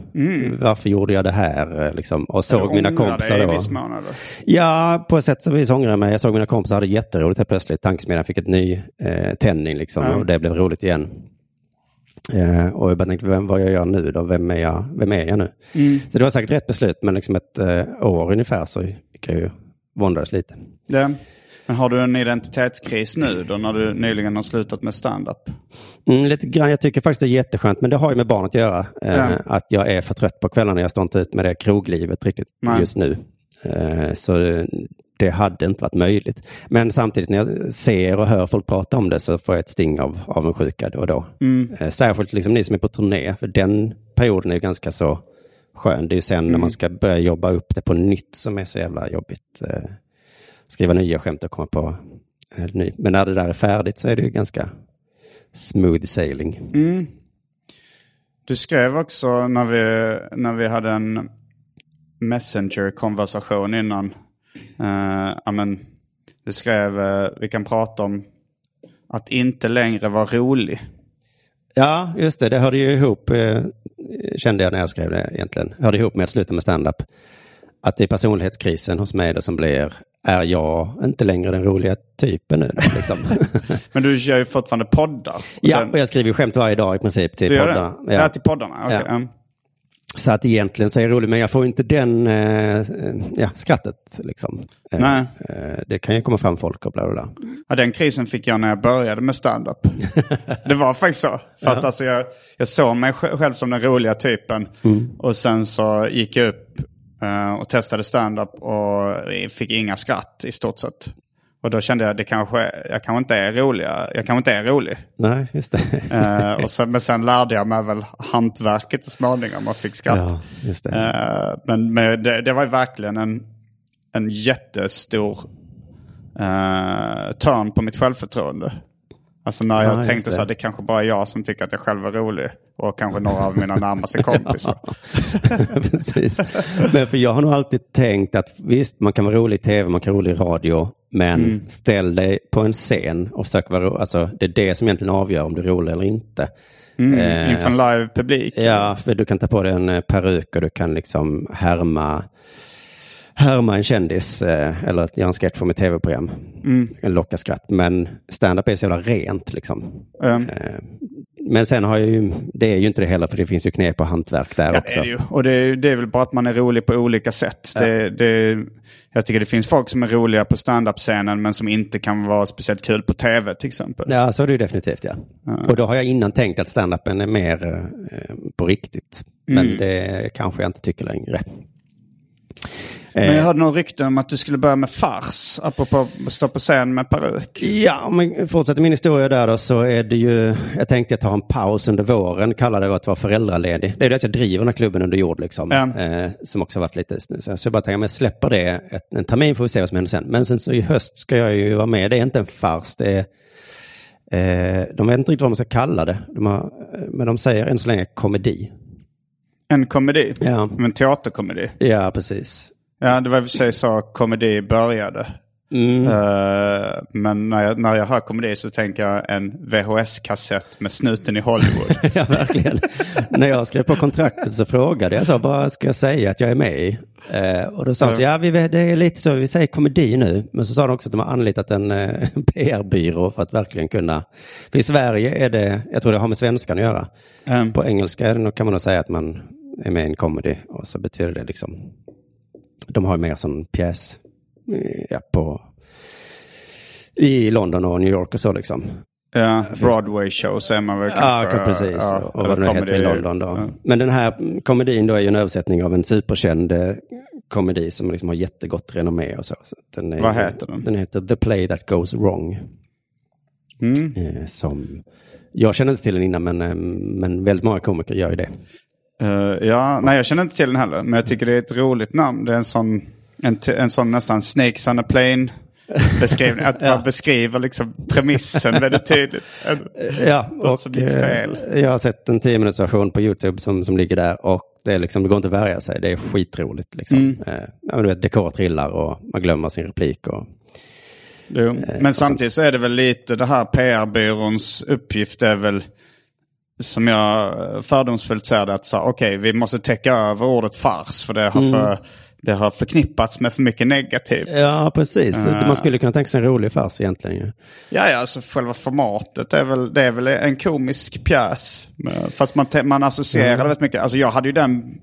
Varför gjorde jag det här liksom? Och såg Du mina kompisar dig i då. viss mån, eller? Ja, på ett sätt så vis ångrar jag mig. Jag såg mina kompisar hade jätteroligt helt plötsligt. Tankesmedjan fick ett ny eh, tändning liksom Ja. och det blev roligt igen. Eh, och jag bara tänkte, vem, vad jag gör nu då? Vem är jag, vem är jag nu? Mm. Så det var säkert rätt beslut, men liksom ett eh, år ungefär så jag ju våndades lite. Ja. Men har du en identitetskris nu då när du nyligen har slutat med stand-up? Mm, lite grann, jag tycker faktiskt det är jätteskönt, men det har ju med barnet att göra. Eh, Ja. Att jag är för trött på kvällarna, jag står inte ut med det kroglivet riktigt Nej. just nu. Eh, så det hade inte varit möjligt. Men samtidigt när jag ser och hör folk prata om det så får jag ett sting av avundsjuka då och då. Eh, särskilt liksom ni som är på turné, för den perioden är ju ganska så skön. Det är ju sen när man ska börja jobba upp det på nytt som är så jävla jobbigt. Eh, skriva nya skämt och komma på en ny. Men när det där är färdigt så är det ju ganska smooth sailing. Du skrev också när vi, när vi hade en Messenger-konversation innan. Uh, ja, men, du skrev, eh, vi kan prata om att inte längre vara rolig. Ja, just det. Det hörde ju ihop, eh, kände jag när jag skrev det egentligen. Hörde ihop med att sluta med stand-up. Att det är personlighetskrisen hos mig då som blir, är jag inte längre den roliga typen nu? Liksom. Men du gör ju fortfarande poddar. Och ja, den- och jag skriver ju skämt varje dag i princip till du gör poddarna. det? Ja. till poddarna? Okej. Ja. Mm. Så att egentligen så är det roligt, men jag får inte den eh, ja, skrattet. Liksom. Eh, Nej. eh, det kan ju komma fram folk och bla bla bla. Ja, den krisen fick jag när jag började med stand-up. det var faktiskt så. För att alltså jag, jag såg mig sj- själv som den roliga typen. Och sen så gick jag upp eh, och testade stand-up och fick inga skratt i stort sett. Och då kände jag det kanske, jag kanske inte är rolig. Jag kanske inte är rolig. Nej, just det. Eh, och sen, men sen lärde jag mig väl hantverket så småningom och fick skratt. ja, just det. Eh, men men det, det var verkligen en, en jättestor uh, törn på mitt självförtroende. Alltså när Ja, jag just tänkte så att det kanske bara är jag som tycker att jag själv är rolig. Och kanske några av mina närmaste kompisar. Precis. Men för jag har nog alltid tänkt att visst, man kan vara rolig i tv, man kan vara rolig i radio, men Mm. ställ dig på en scen och försök vara rolig. Alltså, det är det som egentligen avgör om du är rolig eller inte. Eh, Mm, Inför en alltså- live publik. Ja, för du kan ta på dig en eh, peruk och du kan liksom härma, härma en kändis eh, eller göra en sketch från ett tv-program. Mm. Locka skratt. Men stand-up är så jävla rent liksom. Um, Eh, Men sen har jag ju, det är ju inte det heller för det finns ju knep och hantverk där Ja, också. det är ju. Och det är, det är väl bara att man är rolig på olika sätt. Det, det, jag tycker det finns folk som är roliga på standup-scenen men som inte kan vara speciellt kul på tv till exempel. Ja, så är det ju definitivt ja. Och då har jag innan tänkt att stand-upen är mer eh, på riktigt. Men Mm. det kanske jag inte tycker längre. Men jag Eh, hörde något rykte om att du skulle börja med fars, apropå att stå på scen med peruk. Ja, om vi fortsätter min historia där då så är det ju, jag tänkte att ta en paus under våren, kalla det att vara föräldraledig. Det är det att jag driver den här klubben under jord liksom. Ja. Eh, som också varit lite, så jag bara tänker, men jag släpper det ett, en termin får vi se vad som händer sen. Men sen så i höst ska jag ju vara med, det är inte en fars, det är Eh, de vet inte riktigt vad man ska kalla det. De har, men de säger än så länge komedi. En komedi? Ja. En teaterkomedi? Ja, precis. Ja, det var i och för sig så komedi började. Mm. Uh, men när jag, när jag hör komedi så tänker jag en VHS-kassett med snuten i Hollywood. ja, verkligen. När jag skrev på kontraktet så frågade jag så, vad ska jag säga att jag är med i? Eh, och då sa de så, ja vi, det är lite så, vi säger komedi nu. Men så sa de också att de har anlitat en eh, PR-byrå för att verkligen kunna. För i Sverige är det, jag tror det har med svenskan att göra. Mm. På engelska kan man nog säga att man är med i en comedy och så betyder det liksom, de har mer sån pjäs eh, ja, på, i London och New York och så liksom. Ja, Broadway shows är man väl kanske. Ja, precis. Ja, och vad det nu heter i London då. Ja. Men den här komedin då är ju en översättning av en superkänd eh, komedi som liksom har jättegott renommé och så. så den är, Vad heter den? Den heter The Play That Goes Wrong. Mm. Eh, som, jag känner inte till den innan men, men väldigt många komiker gör ju det. Eh, ja, nej jag känner inte till den heller. Men jag tycker det är ett roligt namn. Det är en sån, en, en sån nästan Snakes on a plane beskrivning. Att man beskriver liksom premissen väldigt tydligt. Ja, Något som gick eh, fel. jag har sett en 10 minuters version på YouTube som, som ligger där och det, är liksom, det går inte att värja sig. Det är skitroligt. Liksom. Mm. Eh, ja, du vet, dekor trillar och man glömmer sin replik. Och, Jo. Eh, Men samtidigt så är det väl lite det här PR-byråns uppgift är väl som jag fördomsfullt säger det att okej vi måste täcka över ordet fars för det har, för, det har förknippats med för mycket negativt. Ja, precis. Ah. Man skulle kunna tänka sig en rolig fars egentligen. ju. Ja, ja, alltså själva formatet är väl, det är väl en komisk pjäs. Fast man, man associerar det väldigt mycket. Alltså jag hade ju den...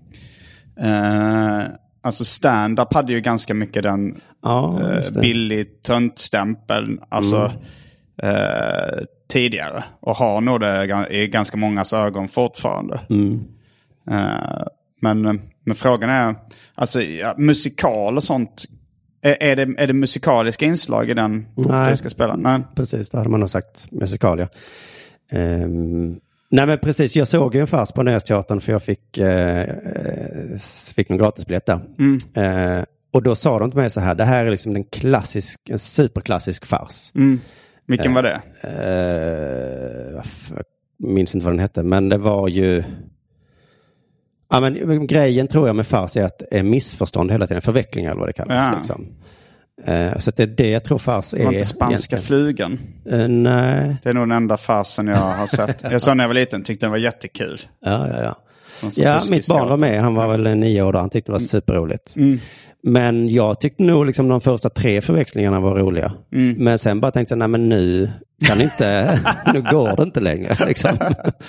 Eh, alltså stand-up hade ju ganska mycket den Ja, eh, det. billig töntstämpeln. Alltså eh, tidigare. Och har nog det i ganska mångas ögon fortfarande. Mm. Eh, men, men frågan är, alltså ja, musikal och sånt. Är, är, det, är det musikaliska inslag i den Nej. du ska spela? Nej. Precis, det hade man nog sagt musikal, ja. Ehm, nej, men precis. Jag såg ju en fars på Nöjesteatern för jag fick, eh, eh, fick någon gratisbiljett där. Eh, och då sa de till mig så här, det här är liksom den klassisk, en superklassisk fars. Mm. Vilken var det? Eh, jag minns inte vad den hette, men det var ju... Ja, men grejen tror jag med fars är att det är missförstånd hela tiden, förvecklingar eller vad det kallas. Ja. Liksom. Eh, så det är det jag tror fars är. Det var inte Spanska egentligen. flugan. Eh, nej, Det är nog den enda farsen jag har sett. Jag såg när jag var liten, tyckte den var jättekul. ja, ja, ja. Ja, mitt barn var med. Han var väl nio år då. Han tyckte det var superroligt. Men jag tyckte nog liksom de första tre förväxlingarna var roliga. Men sen bara tänkte jag, nej men nu kan inte, nu går det inte längre. Liksom.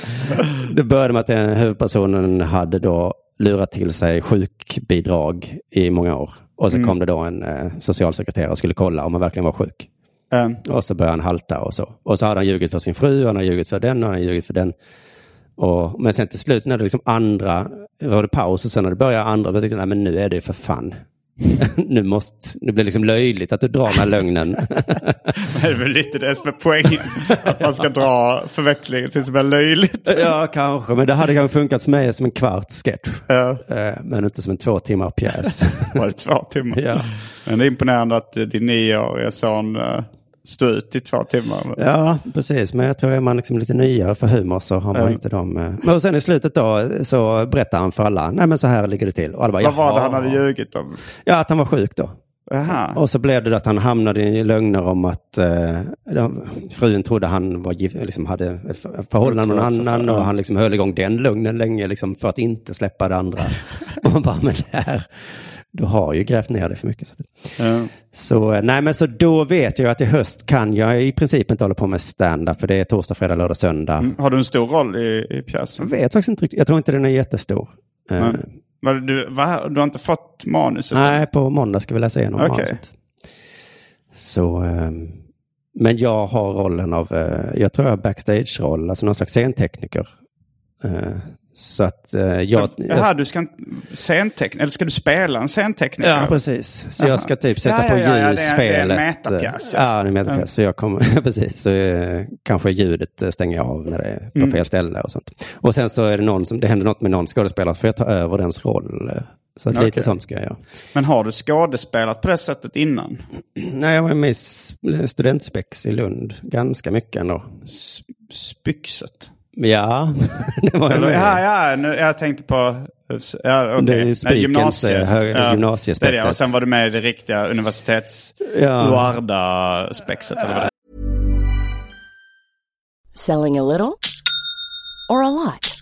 Det började med att den huvudpersonen hade då lurat till sig sjukbidrag i många år. Och så kom det då en eh, socialsekreterare och skulle kolla om han verkligen var sjuk. Eh, Och så började han halta och så. Och så hade han ljugit för sin fru, och han har ljugit för den och han har ljugit för den. Och, men sen till slut när det liksom andra, var det paus och sen när det började andra, då tänkte jag, nej men nu är det ju för fan. nu måste, nu blir det liksom löjligt att du drar den här lögnen. det är väl lite det som är poängen. Att man ska dra förvecklingen tills det blir löjligt. ja, kanske, men det hade kanske funkat för mig som en kvart sketch. Ja. Eh, Men inte som en två timmar pjäs. Var det två timmar? Ja. Men det är imponerande att eh, din nioåriga son stod ut i två timmar. Ja, precis. Men jag tror är man liksom lite nyare för humor så har man Ja. inte de... eh, Men sen i slutet då så berättar han för alla, nej men så här ligger det till. Och alla bara, Vad var det han hade ljugit om? Ja, att han var sjuk då. Jaha. Och så blev det att han hamnade i lögner om att eh, frun trodde han var gift, liksom hade förhållande med någon annan och han liksom höll igång den lögnen länge liksom för att inte släppa det andra. och man bara, men det här, du har ju grävt ner det för mycket. Så, Ja. så nej, men så då vet jag att i höst kan jag i princip inte hålla på med stand-up för det är torsdag, fredag, lördag, söndag. Har du en stor roll i, i Jag pjäsen? vet faktiskt inte riktigt, jag tror inte den är jättestor. Nej. Vad, du, vad, du har inte fått manuset? Nej, på måndag ska vi läsa igenom Okej. manuset. Så, ehm, men jag har rollen av, eh, jag tror jag har backstage-roll, alltså någon slags scentekniker. Eh, så att eh, jag... Jaha, du ska scentekniker, eller ska du spela en scentekniker? Ja, precis. Så jag ska typ sätta Ja, på ja, ja, ja, det är- ljusfelet. en metapjäs, ja. Ja, det är en metapjäs. Så jag kommer, precis. Så eh, kanske ljudet eh, stänger jag av när det är på Mm. fel ställe och sånt. Och sen så är det någon som, det händer något med någon skådespelare, för jag tar över dens roll. Så att Okej. lite sånt ska jag göra. Men har du skådespelat på det sättet innan? Nej, jag var med i studentspex i Lund ganska mycket ändå. S- Spyxet? Ja, det var jag Eller, ja, ja, nu, jag tänkte på... Ja, okay. Det är ju Spikens, eh, hö- gymnasiespexet. Det är det. Och sen var du med i det riktiga universitets... Ja. Luarda-spexet. Eller vad det Selling a little or a lot?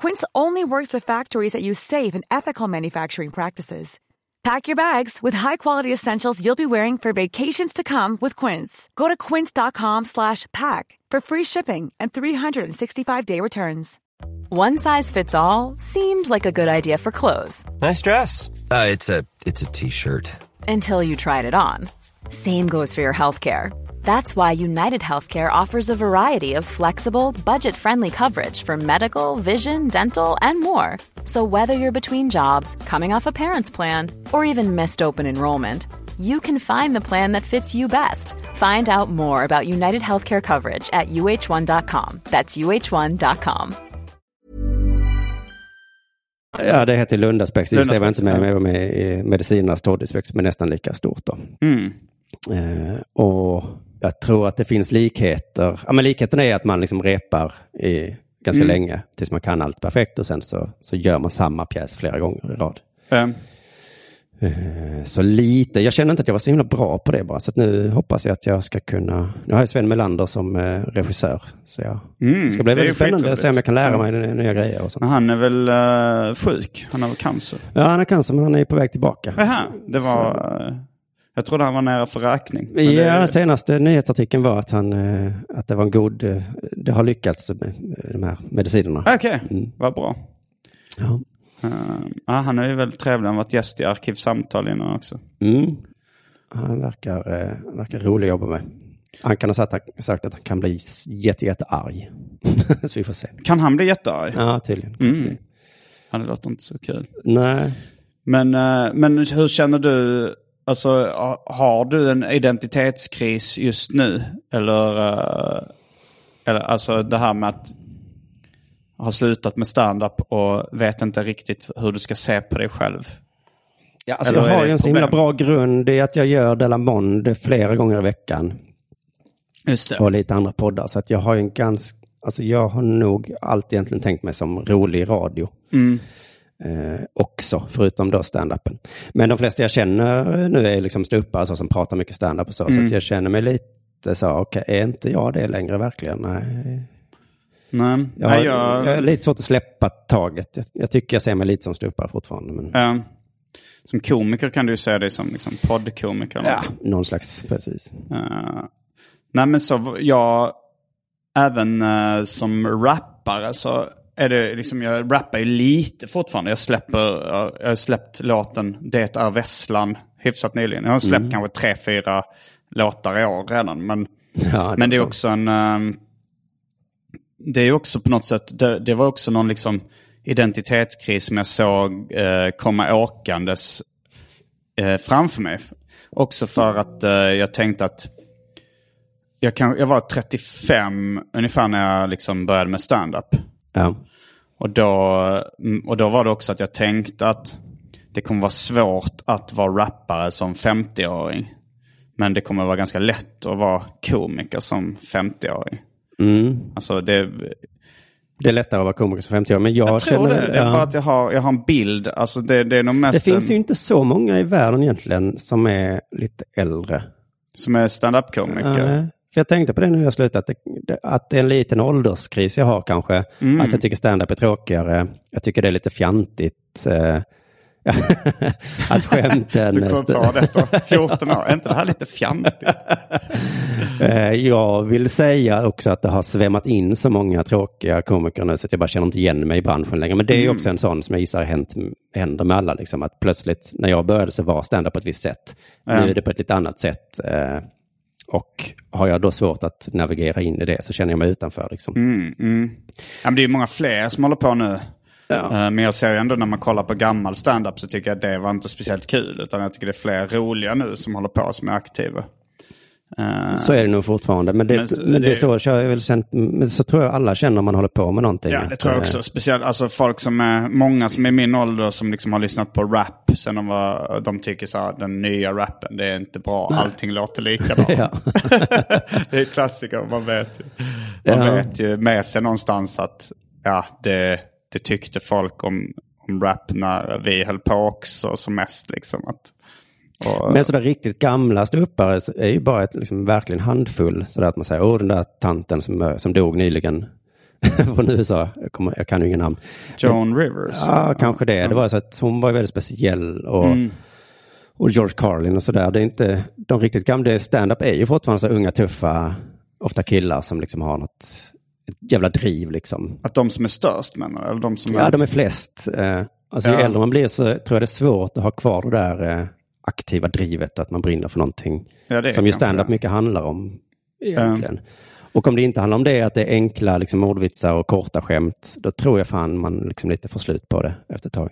Quince only works with factories that use safe and ethical manufacturing practices. Pack your bags with high-quality essentials you'll be wearing for vacations to come with Quince. Go to quince.com slash pack for free shipping and 365-day returns. One size fits all seemed like a good idea for clothes Nice dress. Uh, it's a it's a t-shirt. until you tried it on. Same goes for your healthcare. That's why United Healthcare offers a variety of flexible, budget friendly coverage for medical, vision, dental, and more. So, whether you're between jobs, coming off a parent's plan, or even missed open enrollment, you can find the plan that fits you best. Find out more about United Healthcare coverage at uh1.com. That's uh1.com. Ja, det heter Lundaspex. Just det var inte med. Lundaspex, Jag var med i medicinernas Toddy-spex, men nästan lika stort då. Mm. Eh, och jag tror att det finns likheter. Ja, men likheten är att man liksom repar i ganska länge tills man kan allt perfekt och sen så, så gör man samma pjäs flera gånger i rad. Eh, Så lite, jag känner inte att jag var så himla bra på det bara. Så nu hoppas jag att jag ska kunna, nu har jag Sven Melander som eh, regissör. Så jag, det ska bli Mm, väldigt spännande att se om jag kan lära mig nya, nya grejer och sånt. men han är väl eh, sjuk? Han har väl cancer? Ja, han har cancer men han är på väg tillbaka. Jaha, det var... eh, jag trodde han var nära för räkning. Ja, det, senaste nyhetsartikeln var att, han, eh, att det var en god, eh, det har lyckats med eh, de här medicinerna. Okej, vad bra. Ja. Ja, han är ju väldigt trevlig. Han har varit gäst i Arkivsamtal innan också. Mm. Han verkar, eh, verkar rolig att jobba med. Han kan ha sagt, sagt att han kan bli jätte, jätte arg. så vi får se. Kan han bli jättearg? Ja, tydligen. Mm. Ja, det låter inte så kul. Nej. Men, eh, men hur känner du? Alltså, ha- har du en identitetskris just nu? Eller, eh, eller alltså det här med att ha slutat med stand-up och vet inte riktigt hur du ska se på dig själv. Ja, alltså Eller jag har ju en så himla bra grund i att jag gör Della Monde flera gånger i veckan. Just det. Och lite andra poddar. Så att jag har ju en ganska, alltså jag har nog alltid egentligen tänkt mig som rolig radio. Mm. Eh, också, förutom då stand-upen. Men de flesta jag känner nu är liksom ståuppare så som pratar mycket stand-up och så. Så Mm. att jag känner mig lite så, okej, är inte jag det längre verkligen? Nej. Nej, Jag har, Nej, jag, jag har lite svårt att släppa taget. Jag, jag tycker jag ser mig lite som ståuppare fortfarande. Men, eh, som komiker kan du se dig som liksom, poddkomiker. ja, någonting. någon slags, precis. Eh, nej men så jag, även eh, som rappare så är det liksom, jag rappar ju lite fortfarande. Jag släpper, jag har släppt låten Det är Vesslan hyfsat nyligen. Jag har släppt Mm. kanske tre, fyra låtar i år redan. Men, Ja, men det är så. också en, ehm, det är också på något sätt, det, det var också någon liksom identitetskris som jag såg eh, komma åkandes eh, framför mig. Också för att eh, jag tänkte att jag, kan, jag var 35 ungefär när jag liksom började med stand-up. Ja. Och då, mm, och då var det också att jag tänkte att det kommer vara svårt att vara rappare som 50-åring. Men det kommer vara ganska lätt att vara komiker som 50-åring. Mm. Alltså det, Det är lättare att vara komiker som 50 år, men jag, jag tror känner... det. Det är ja. bara att jag har, jag har en bild. Alltså det, det är nog Det mest finns en, ju inte så många i världen egentligen som är lite äldre. som är stand-up-komiker. För jag tänkte på det nu när jag slutade, att det, att det är en liten ålderskris jag har kanske. Mm. Att jag tycker stand-up är tråkigare. Jag tycker det är lite fjantigt. eh, att skämten... Du kom på det efter 14 år. Är inte det här lite fjantigt? Eh, Jag vill säga också att det har svämmat in så många tråkiga komiker nu så att jag bara känner inte igen mig i branschen längre. Men det är Mm. också en sån som jag gissar hänt, händer med alla. Liksom, att plötsligt när jag började så var stand-up på ett visst sätt. Ja. Nu är det på ett lite annat sätt. Och har jag då svårt att navigera in i det så känner jag mig utanför. Liksom. Mm, mm. Ja, det är många fler som håller på nu. Eh, Men jag ser ändå när man kollar på gammal stand-up så tycker jag att det var inte speciellt kul. Utan jag tycker det är fler roliga nu som håller på som är aktiva. Eh, Så är det nog fortfarande. Men det, Men men så- det, är det- så, har jag väl känt, men så tror jag alla känner om man håller på med någonting. Ja, det tror jag eh, också. Speciellt alltså folk som är, många som är min ålder som liksom har lyssnat på rap sen de var, de tycker så här, den nya rappen, det är inte bra, allting låter likadant. Ja. det är klassiker, man vet ju. Man Ja. vet ju med sig någonstans att ja, det, det tyckte folk om, om rap när vi höll på också som mest. Liksom, att, och, Men sådär riktigt gamla ståuppare är ju bara ett, liksom, verkligen handfull. Sådär att man säger, åh den där tanten som, som dog nyligen från USA. Jag, kommer, jag kan ju ingen namn. Joan Rivers. Ja, kanske det. Det var så att hon var ju väldigt speciell. Och, Mm. och George Carlin och sådär. Det är inte, de riktigt gamla, stand-up är ju fortfarande så unga, tuffa, ofta killar som liksom har något jävla driv liksom. Att de som är störst menar? Eller de som Ja, är... de är flest. Eh, alltså ju Ja. äldre man blir så tror jag det är svårt att ha kvar det där eh, aktiva drivet, att man brinner för någonting. Ja, som ju stand-up mycket handlar om egentligen. Och om det inte handlar om det, att det är enkla liksom, ordvitsar och korta skämt, då tror jag fan man liksom lite får slut på det efter ett tag.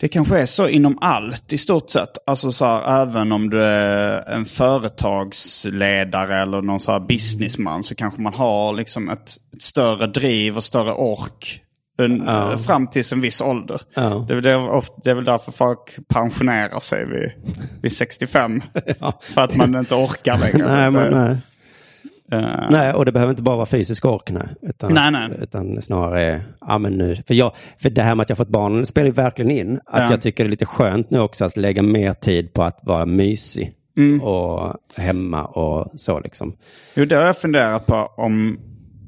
Det kanske är så inom allt i stort sett. Alltså så här, även om du är en företagsledare eller någon så här businessman så kanske man har liksom ett, ett större driv och större ork en, Ja. fram till en viss ålder. Ja. Det, är det, är ofta, det är väl därför folk pensionerar sig vid, vid 65. För att man inte orkar längre. nej, men, Det- nej. Eh, nej, och det behöver inte bara vara fysisk ork, nej. Utan, Nej, nej. utan snarare, ja men nu, för, jag, för det här med att jag fått barn spelar ju verkligen in. Att Ja. jag tycker det är lite skönt nu också att lägga mer tid på att vara mysig. Mm. Och hemma och så liksom. Jo, det har jag funderat på om,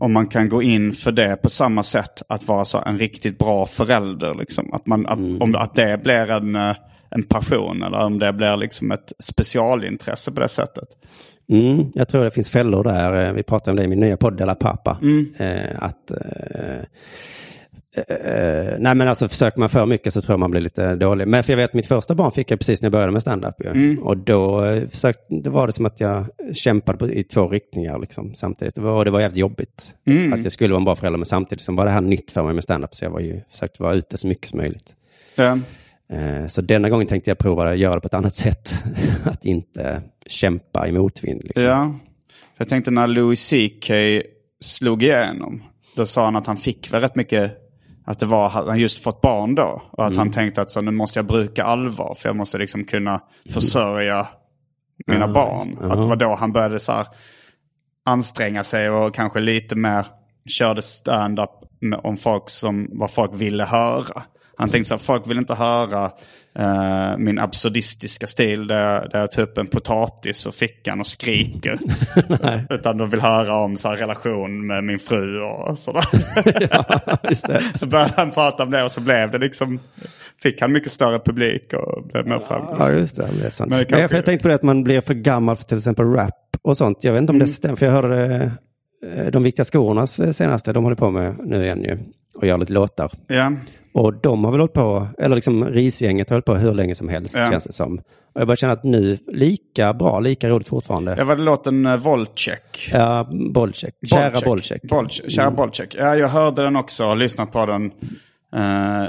om man kan gå in för det på samma sätt. Att vara så en riktigt bra förälder. Liksom. Att, man, att, Mm. om, att det blir en, eh, en passion eller om det blir liksom ett specialintresse på det sättet. Mm, jag tror det finns fällor där. Eh, Vi pratade om det i min nya podd, Della Pappa. Mm. Eh, att, eh, eh, nej men alltså försöker man för mycket så tror jag man blir lite dålig. Men för jag vet mitt första barn fick jag precis när jag började med stand-up. Mm. Och då, eh, försökte, då var det som att jag kämpade på, i två riktningar liksom, samtidigt. Det var, och det var jävligt jobbigt. Mm. Att jag skulle vara en bra förälder men samtidigt som var det här nytt för mig med stand-up. Så jag var ju, försökte vara ute så mycket som möjligt. Ja. Eh, Så denna gången tänkte jag prova att göra det på ett annat sätt. Att inte kämpa i motvind. Liksom. ja. Jag tänkte när Louis CK slog igenom. Då sa han att han fick väl rätt mycket. Att det var, han just fått barn då. Och att Mm. han tänkte att så, nu måste jag bruka allvar. För jag måste liksom kunna försörja mina Ja, barn. just- Att det var då han började så här anstränga sig och kanske lite mer körde stand-up om folk som, vad folk ville höra. Han tänkte så här, folk vill inte höra eh, min absurdistiska stil där jag, där jag tar upp en potatis och fickan och skriker. Utan de vill höra om så här, relation med min fru och sådär. Det. så började han prata om det och så blev det liksom, fick han mycket större publik och blev mer framgångsrik. Ja, just det. det är sant. Men det Men jag, för jag tänkte på det att man blir för gammal för till exempel rap och sånt. Jag vet inte om Mm. det stämmer, för jag hörde eh, de viktiga skornas senaste, de håller på med nu igen ju. Och gör lite låtar. Ja. Och de har väl hållit på, eller liksom Risgänget har hållit på hur länge som helst Ja. känns det som. Och jag bara känner att nu, lika bra, lika roligt fortfarande. Jag var det låten uh, Volcheck. Ja, Bolcheck. Kära. Bolcheck. Kära Bolcheck. Ja, jag hörde den också och lyssnat på den uh,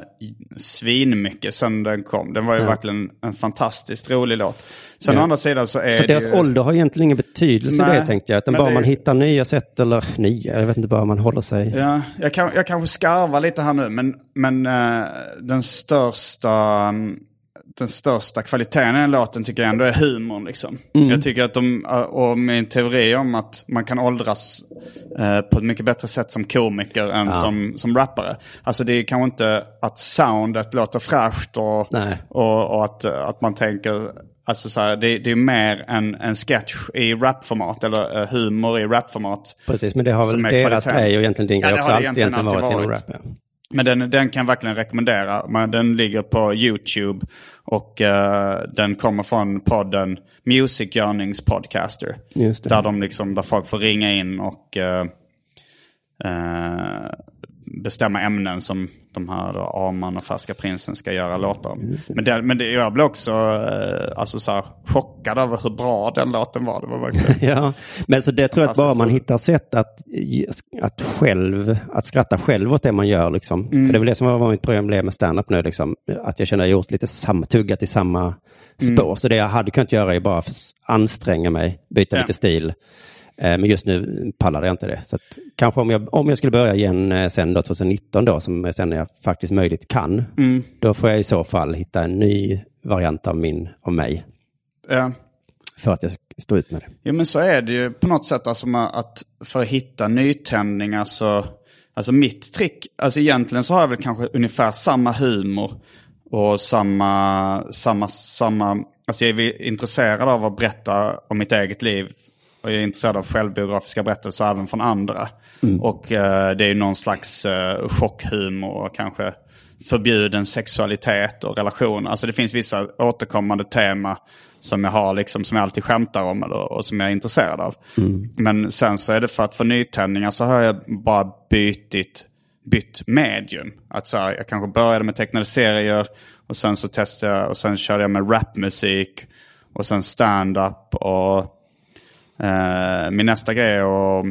svinmycket sen den kom. Den var ju verkligen en fantastiskt rolig låt. Sen Ja. å andra sidan så är Så det deras ju... ålder har egentligen ingen betydelse i Nej, det tänkte jag. Utan bara det- man hittar nya sätt eller nya, jag vet inte, bara man håller sig. Ja, jag, kan, jag kanske skarvar lite här nu, men, men eh, den största... mm, Den största kvaliteten i den låten tycker jag ändå är humorn. Liksom. Mm. Jag tycker att de, eh, och min teori om att man kan åldras eh, på ett mycket bättre sätt som komiker än som, som rappare. Alltså det är kanske inte att soundet låter fräscht och, och, och att, att man tänker Alltså så här, det, det är mer en, en sketch i rapformat eller uh, humor i rapformat. Precis, men det har väl deras grej och egentligen din Ja, grej det också alltid egentligen alltid varit inom varit. rap. Ja. Men den, den kan jag verkligen rekommendera. Men den ligger på YouTube och eh, den kommer från podden Music Yearnings Podcaster. Där, de liksom, där folk får ringa in och eh, eh, bestämma ämnen som de här då, Arman och Färska Prinsen ska göra låtar om. Men, det, men det, jag blev också eh, alltså så här, chockad över hur bra den låten var. Det var verkligen... Ja, men så det tror jag att bara man hittar sätt att, att själv, att skratta själv åt det man gör liksom. Mm. För det väl det som var mitt problem med stand-up nu liksom. Att jag känner att jag gjort lite samma, tuggat i samma spår. Mm. Så det jag hade kunnat göra är bara att anstränga mig, byta Ja. lite stil. Eh, Men just nu pallade jag inte det. Så kanske om jag, om jag skulle börja igen eh, sen då 2019 då, som sen jag faktiskt möjligt kan, Mm. då får jag i så fall hitta en ny variant av min, av mig. Ja. För att jag ska stå ut med det. Jo men så är det ju på något sätt. Alltså att för att hitta nytändningar så... Alltså mitt trick, alltså egentligen så har jag väl kanske ungefär samma humor. Och samma, samma, samma... Alltså jag är intresserad av att berätta om mitt eget liv. Och jag är intresserad av självbiografiska berättelser även från andra. Och eh, det är ju någon slags eh, chockhumor och kanske förbjuden sexualitet och relationer. Alltså det finns vissa återkommande tema som jag har liksom, som jag alltid skämtar om eller, och som jag är intresserad av. Men sen så är det för att få nytändningar så har jag bara bytt, bytt medium. Att så här, jag kanske började med tecknade serier och sen så testade jag och sen körde jag med rapmusik och sen stand-up och min nästa grej är att,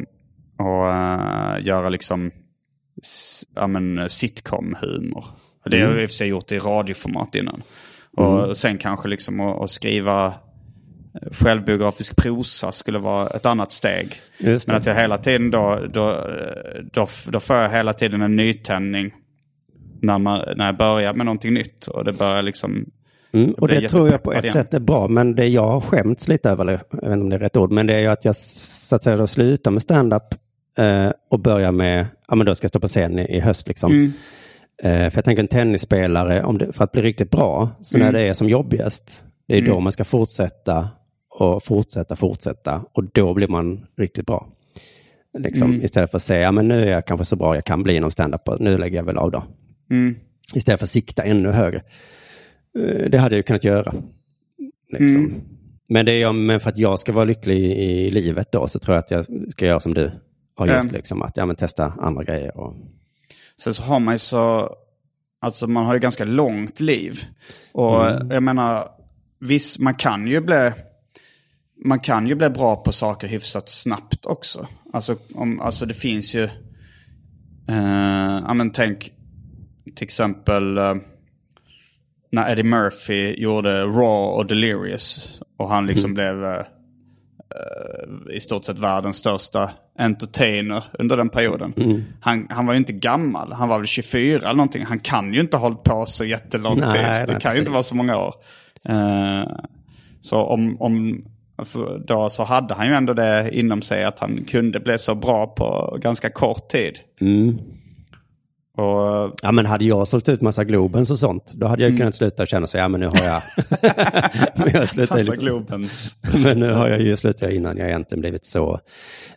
att eh, göra liksom ja, sitcom-humor. Det har jag i och för sig gjort i radioformat innan. Och sen kanske liksom att, att skriva eh, självbiografisk prosa skulle vara ett annat steg. Men att jag hela tiden då, då, eh, då, då får jag hela tiden en nytändning när, man, när jag börjar med någonting nytt. Och det börjar liksom... Mm, och det tror jag på ett igen. sätt är bra, men det jag har skämts lite över, eller jag vet inte om det är rätt ord, men det är ju att jag så att säga slutar med stand-up eh, och börjar med, ja men då ska jag stå på scen i, i höst liksom. Mm. Eh, för jag tänker en tennisspelare, om det, för att bli riktigt bra, så Mm. när det är som jobbigast, det är då man ska fortsätta och fortsätta, fortsätta och då blir man riktigt bra. Liksom, Mm. Istället för att säga, ja men nu är jag kanske så bra jag kan bli inom stand-up, och nu lägger jag väl av då. Mm. Istället för att sikta ännu högre. Eh, Det hade jag ju kunnat göra. Liksom. Mm. Men, det är, men för att jag ska vara lycklig i livet då så tror jag att jag ska göra som du har gjort. Mm. Liksom, att ja, men testa andra grejer. Och, Sen så har man ju så, alltså man har ju ganska långt liv. Och jag menar, visst man kan ju bli, man kan ju bli bra på saker hyfsat snabbt också. Alltså, om, alltså det finns ju, eh, ja men tänk till exempel eh, när Eddie Murphy gjorde Raw och Delirious. Och han liksom blev eh, eh, i stort sett världens största entertainer under den perioden. Han, han var ju inte gammal, han var väl 24 eller någonting. Han kan ju inte ha hållit på så jättelång Nej, tid. Det nej, kan ju precis. inte vara så många år. Eh, så om, om då så hade han ju ändå det inom sig att han kunde bli så bra på ganska kort tid. mm. Och Ja, men hade jag sålt ut massa Globens och sånt, då hade jag Mm. kunnat sluta känna sig, ja men nu har jag... men, jag slutar ju passa liksom, Globens. men nu har jag ju slutat innan jag egentligen blivit så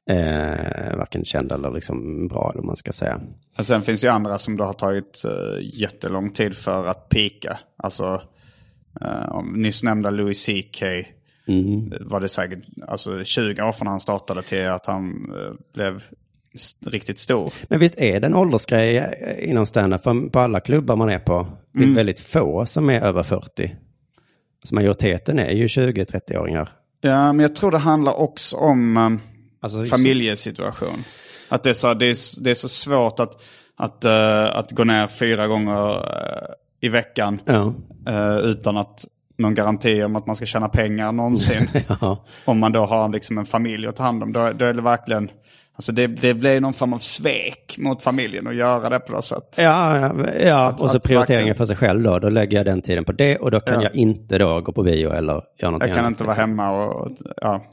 eh, varken känd eller liksom bra, eller man ska säga. Och sen finns ju andra som då har tagit uh, jättelång tid för att pika. Alltså, om nyss nämnda Louis CK Mm. eh, var det säkert alltså, 20 år från han startade till att han eh, blev riktigt stor. Men visst är det en åldersgrej eh, inom standup? För på alla klubbar man är på, det är Mm. väldigt få som är över 40. Så majoriteten är ju 20-30-åringar. Ja, men jag tror det handlar också om eh, Alltså, familjesituation. Att det är så, det är, det är så svårt att, att, eh, att gå ner fyra gånger eh, i veckan Ja. eh, utan att någon garanti om att man ska tjäna pengar någonsin. ja. om man då har liksom en familj att ta hand om, då, då är det verkligen... Alltså det, det blir någon form av svek mot familjen att göra det på det sättet. Ja, ja, ja. och så att prioriteringen för sig själv då. Då lägger jag den tiden på det och då kan Ja. jag inte då gå på bio eller göra någonting Jag kan annat, inte vara liksom. hemma och... och ja.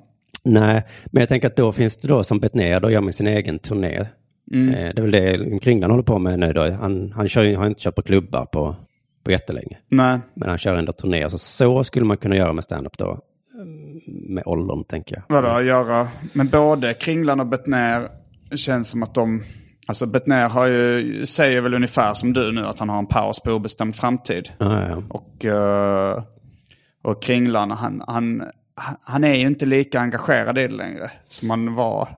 Nej, men jag tänker att då finns det då som Betnér, då gör man sin egen turné. Mm. Eh, Det är väl det Kringlan håller på med nu då. Han, han kör, har inte kört på klubbar på, på jättelänge. Nej. Men han kör ändå turnéer. Så, så skulle man kunna göra med stand-up då. Mm, Med åldern, tänker jag. Vadå, att göra? Men både Kringlan och Bettner känns som att de... Alltså Bettner har ju, säger väl ungefär som du nu att han har en paus på obestämd framtid. Ja, ja, ja. Och, eh, och Kringlan, han, han, han är ju inte lika engagerad i det längre som han var.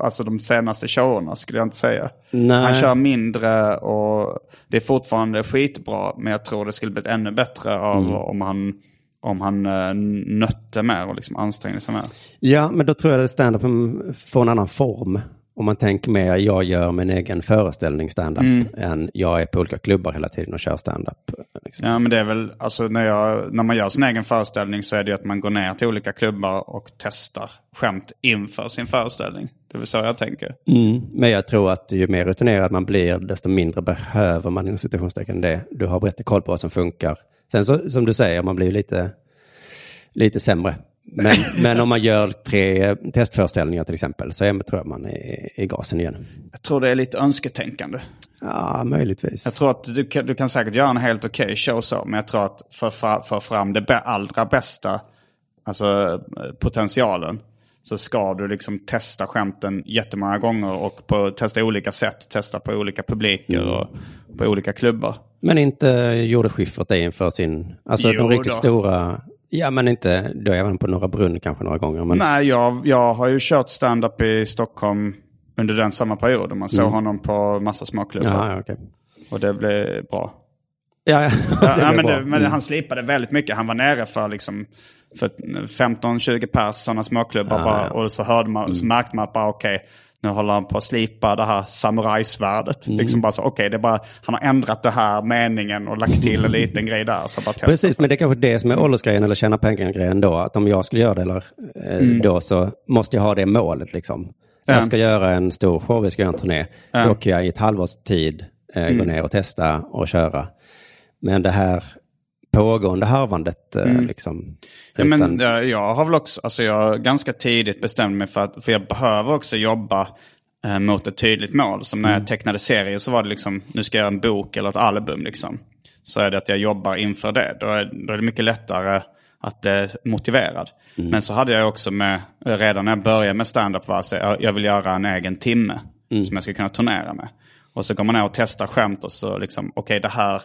Alltså de senaste showerna skulle jag inte säga. Nej. Han kör mindre och det är fortfarande skitbra. Men jag tror det skulle blivit ännu bättre av Mm. om han, om han eh, nötte mer och liksom ansträngde sig mer. Ja, men då tror jag att stand-upen får en annan form. Om man tänker mer, jag gör min egen föreställning stand-up, än jag är på olika klubbar hela tiden och kör stand-up. Liksom. Ja men det är väl, alltså när, jag, när man gör sin egen föreställning så är det ju att man går ner till olika klubbar och testar skämt inför sin föreställning. Det är väl så jag tänker. Mm. Men jag tror att ju mer rutinerad man blir, desto mindre behöver man inom situationstecken det. Du har bättre koll på vad som funkar. Sen så, som du säger, man blir lite, lite sämre. Men, men om man gör tre testföreställningar till exempel, så är, tror jag man är i gasen igen. Jag tror det är lite önsketänkande. Ja, möjligtvis. Jag tror att du kan, du kan säkert göra en helt okej show så, men jag tror att för för, för fram det allra bästa, alltså eh, potentialen, så ska du liksom testa skämten jättemånga gånger och på, testa olika sätt, testa på olika publiker Mm. och på olika klubbar. Men inte gjorde Schyffert det inför sin... Alltså Jo de riktigt då. stora... Ja, men inte... Då är man på Norra Brunn kanske några gånger. Men, Nej, jag, jag har ju kört stand-up i Stockholm under den samma perioden. Man såg honom på massa småklubbar Mm. Ja, okej. och det blev bra. Ja, ja. Ja, ja, men, det, men han slipade väldigt mycket. Han var nere för liksom för 15-20 pers sådana småklubbar. bara, Och så, hörde man, så märkte man att bara okej, nu håller han på att slipa det här samurajsvärdet. Liksom bara så, okej, det är bara, han har ändrat det här meningen och lagt till en liten grej där. Så bara. Precis, men det är kanske det som är åldersgrejen eller tjäna pengar-grejen då. Att om jag skulle göra det eller, eh, då så måste jag ha det målet liksom. Jag ska göra en stor show, vi ska göra en turné. Då kan jag i ett halvårs tid eh, gå ner och testa och köra. Men det här pågående harvandet, eh, liksom. Ja, men utan- jag, jag har väl också, alltså jag ganska tidigt bestämt mig för att, för jag behöver också jobba eh, mot ett tydligt mål. Som när jag tecknade serier så var det liksom, nu ska jag göra en bok eller ett album liksom. Så är det att jag jobbar inför det. Då är, då är det mycket lättare att bli motiverad. Men så hade jag också med, redan när jag började med stand-up var så jag, jag vill göra en egen timme. Som jag ska kunna turnera med. Och så går man ner och testar skämt och så liksom, okej det här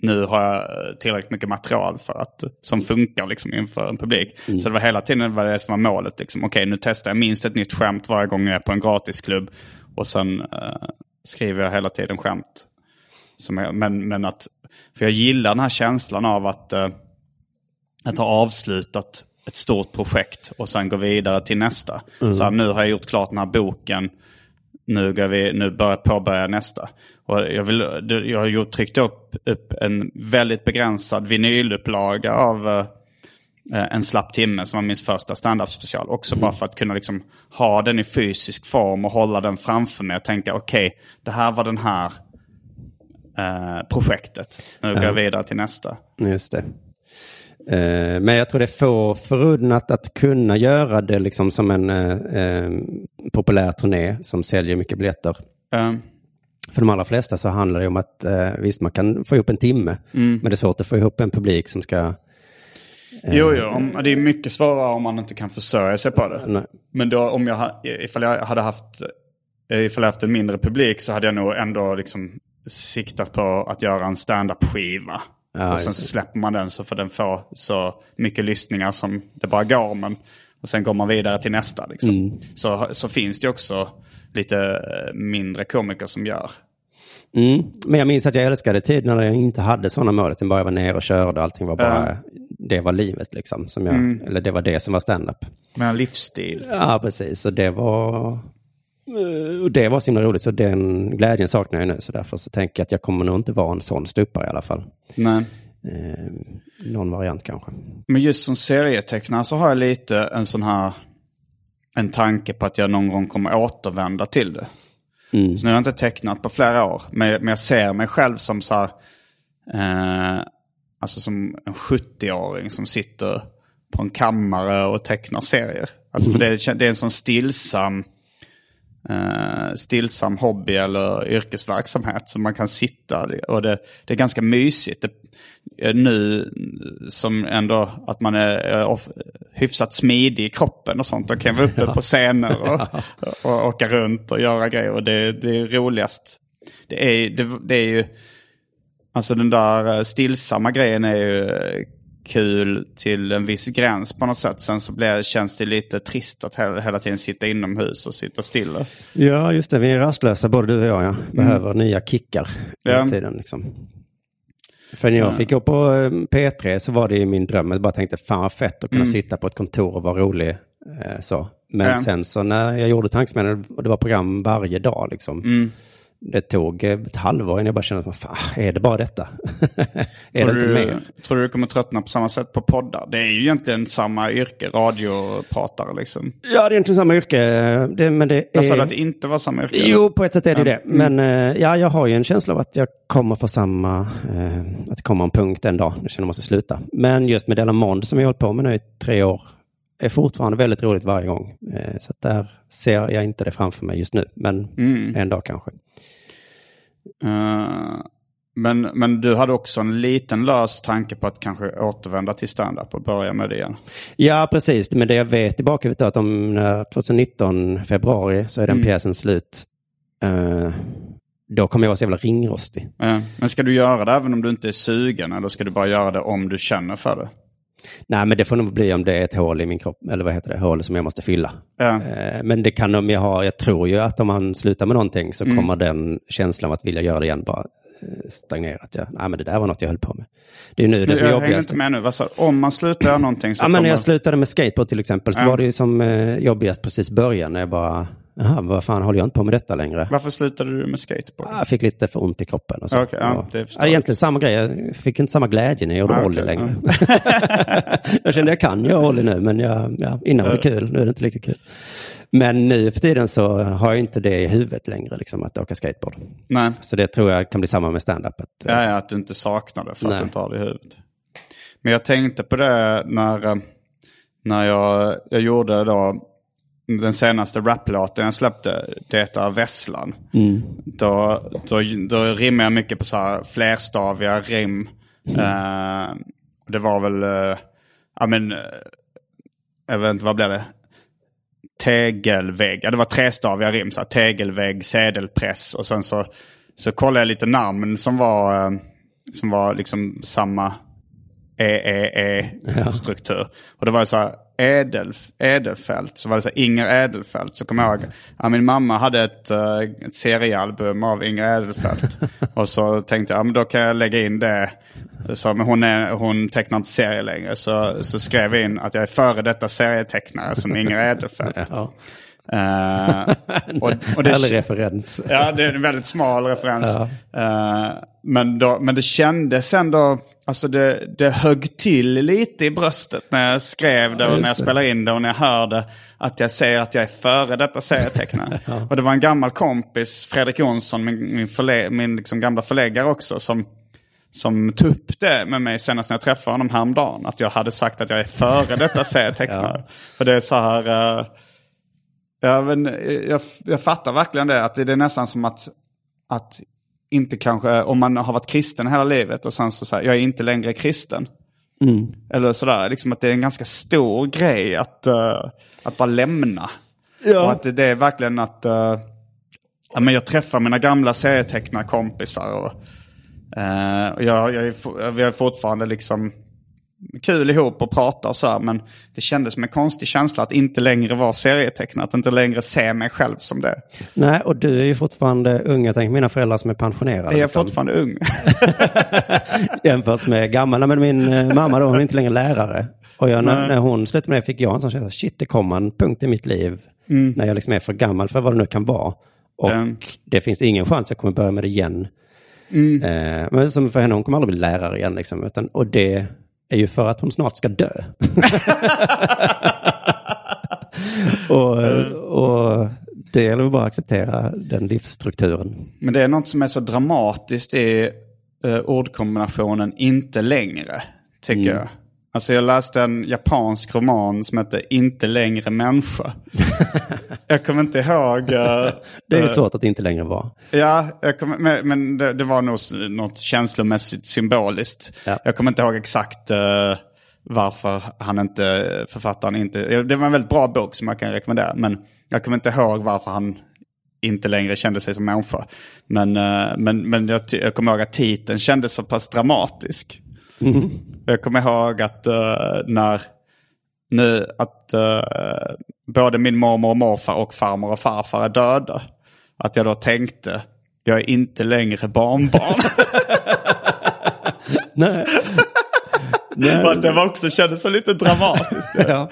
nu har jag tillräckligt mycket material för att, som funkar liksom inför en publik. Så det var hela tiden var det som var målet. Liksom. Okej, nu testar jag minst ett nytt skämt varje gång jag är på en gratisklubb. Och sen eh, skriver jag hela tiden skämt. Jag, men, men att, för jag gillar den här känslan av att, eh, att ha avslutat ett stort projekt och sen gå vidare till nästa. Så här, nu har jag gjort klart den här boken nu, går vi, nu börjar påbörja nästa. Och jag, vill, jag har gjort, tryckt upp, upp en väldigt begränsad vinylupplaga av eh, en slapp timme som var min första standup special. Också bara för att kunna liksom ha den i fysisk form och hålla den framför mig och tänka okej, det här var den här eh, projektet. Nu går jag vidare till nästa. Just det. Eh, men jag tror det är få förunnat att kunna göra det liksom som en eh, eh, populär turné som säljer mycket biljetter. Eh, För de allra flesta så handlar det om att eh, visst, man kan få ihop en timme, men det är svårt att få ihop en publik som ska... Jo, jo, om, det är mycket svårare om man inte kan försörja sig på det. Nej. Men då om jag, ifall jag hade haft, eh, ifall jag haft en mindre publik så hade jag nog ändå liksom siktat på att göra en stand-up-skiva. Ja, och sen släpper man den så får den få så mycket lyssningar som det bara går. Men, och sen går man vidare till nästa. Liksom. Mm. Så, så finns det också lite eh, mindre komiker som gör. Mm. Men jag minns att jag älskade tiden när jag inte hade sådana mål, utan bara var ner och körde och allting var bara... Det var livet liksom, som jag, eller det var det som var stand-up. Men en livsstil. Ja, precis. Och det var... eh, Och det var så himla roligt, så den glädjen saknar jag nu. Så därför så tänker jag att jag kommer nog inte vara en sån stupare i alla fall. Nej. Eh, någon variant kanske. Men just som serietecknare så har jag lite en sån här en tanke på att jag någon gång kommer återvända till det. Så nu har jag inte tecknat på flera år. Men, men jag ser mig själv som så här, eh, alltså som en 70-åring som sitter på en kammare och tecknar serier. Alltså för det, det är en sån stillsam eh, stillsam hobby eller yrkesverksamhet. Så man kan sitta och det, det är ganska mysigt. Det, nu som ändå att man är, off- hyfsat smidig i kroppen och sånt. Då kan vara uppe på scener och, och åka runt och göra grejer. Och det, det är roligast. Det är, det, det är ju, alltså den där eh, stillsamma grejen är ju eh, kul till en viss gräns på något sätt. Sen så blir, känns det lite trist att hela, hela tiden sitta inomhus och sitta stilla. Ja, just det. Vi är rastlösa, både du och jag. Ja. Behöver nya kickar hela Ja. tiden. Liksom. För när jag fick gå på eh, P3 så var det ju min dröm. Jag bara tänkte, fan vad fett att kunna sitta på ett kontor och vara rolig. Eh, så. Men Ja. sen så när jag gjorde Tankesmedjan och det var program varje dag liksom. Det tog ett halvår innan jag bara kände, att, fan, är det bara detta? är det Tror inte du, mer? tror du du kommer tröttna på samma sätt på poddar? Det är ju egentligen samma yrke, radiopratare liksom. Ja, det är inte samma yrke. Det, men det Jag sa är... du att det inte var samma yrke? Jo, på ett sätt är det Ja. det. Men eh, ja, jag har ju en känsla av att jag kommer få samma, eh, att det kommer en punkt en dag när jag känner att jag måste sluta. Men just med Della Mond som jag har hållit på med nu i tre år är fortfarande väldigt roligt varje gång. Eh, så där ser jag inte det framför mig just nu, men en dag kanske. Eh, men, men du hade också en liten lös tanke på att kanske återvända till stand-up och börja med det igen. Ja, precis. Men det jag vet i bakhuvudet är att om när 2019 februari så är den pjäsen slut. Eh, då kommer jag vara så jävla ringrostig. Eh, men ska du göra det även om du inte är sugen eller ska du bara göra det om du känner för det? Nej, men det får nog bli om det är ett hål i min kropp, eller vad heter det, hål som jag måste fylla. Ja. Eh, Men det kan om jag ha, jag tror ju att om man slutar med någonting så Mm. kommer den känslan av att vilja göra det igen bara eh, stagnera. Att jag, nej men det där var något jag höll på med. Det är nu det som är jag hänger jobbigast. inte med nu. Vad sa du? Om man slutar göra någonting så Ja, men när kommer... jag slutade med skateboard till exempel så Ja. var det ju som eh, jobbigast precis början när jag bara, jaha, vad fan håller jag inte på med detta längre? Varför slutade du med skateboard? Jag fick lite för ont i kroppen. Och så. Ja, det förstår ja, jag. egentligen samma grej, jag fick inte samma glädje när jag gjorde Ah, ollie okej, längre. jag kände jag kan göra ollie nu, men jag, ja, innan var det kul, nu är det inte lika kul. Men nu för tiden så har jag inte det i huvudet längre, liksom, att åka skateboard. Nej. Så det tror jag kan bli samma med stand-up. Att, eh, Ja, ja, att du inte saknar det för att Nej. du inte har det i huvudet. Men jag tänkte på det när, eh, när jag, jag gjorde då den senaste raplåten jag släppte, Det är Vesslan. Då, då, då rimmar jag mycket på så här flerstaviga rim. Eh, det var väl, ja men, eh, jag vet inte, vad blev det? tegelvägg. Ja, det var trestaviga rim. Så här, tegelvägg, sedelpress. Och sen så, så kollade jag lite namn som var, eh, som var liksom samma EEE-struktur. Och det var så här Edel, Edelfelt. Så var det så här Inger Edelfelt. Så kommer jag ihåg, ja, min mamma hade ett, eh, ett seriealbum av Inger Edelfelt. och så tänkte jag, ja, men då kan jag lägga in det. Så, men hon, är, hon tecknar inte serier längre. Så, så skrev jag in att jag är före detta serietecknare som Inger Edelfelt. ja. Eh, och, och det, Härlig referens. Ja, det är en väldigt smal referens. Eh, men, då, men det kändes ändå, alltså det, det högg till lite i bröstet när jag skrev det och när jag spelade in det och när jag hörde att jag säger att jag är före detta serietecknare. Och det var en gammal kompis, Fredrik Jonsson, min, min, förle, min liksom gamla förläggare också, som, som tog upp det med mig senast när jag träffade honom häromdagen. Att jag hade sagt att jag är före detta serietecknare. För det är så här... eh, Ja, men eh, jag, jag fattar verkligen det. Att det är nästan som att, att inte kanske, om man har varit kristen hela livet och sen så säger jag är inte längre kristen. Eller sådär, liksom att det är en ganska stor grej att, eh, att bara lämna. Och att det, det är verkligen att, eh, ja, men jag träffar mina gamla serietecknarkompisar och, eh, och jag, jag är, vi har fortfarande liksom kul ihop och pratar och så här, men det kändes som en konstig känsla att inte längre vara serietecknare, att inte längre se mig själv som det. Nej, och du är ju fortfarande ung. Jag tänker mina föräldrar som är pensionerade. Jag är liksom. fortfarande ung. Jämfört med gamla. Men min eh, mamma då, hon är inte längre lärare. Och jag, när, när hon slutade med det fick jag en sån känsla, shit det kommer en punkt i mitt liv när jag liksom är för gammal för vad det nu kan vara. Och Mm. det finns ingen chans jag kommer börja med det igen. Eh, men som för henne, hon kommer aldrig bli lärare igen liksom. Utan, och det är ju för att hon snart ska dö. och, och det gäller väl bara att acceptera den livsstrukturen. Men det är något som är så dramatiskt i eh, ordkombinationen inte längre, tycker jag. Alltså jag läste en japansk roman som hette Inte längre människa. jag kommer inte ihåg. eh, Det är eh, svårt att inte längre vara. Ja, kommer, men, men det, det var nog något känslomässigt symboliskt. Ja. Jag kommer inte ihåg exakt eh, varför han inte, författaren inte... Det var en väldigt bra bok som jag kan rekommendera. Men jag kommer inte ihåg varför han inte längre kände sig som människa. Men, eh, men, men jag, jag kommer ihåg att titeln kändes så pass dramatisk. Jag kommer ihåg att eh, när nu att eh, både min mormor och morfar och farmor och farfar är döda. Att jag då tänkte, jag är inte längre barnbarn. Nej. och att det var också kändes så lite dramatiskt. Ja.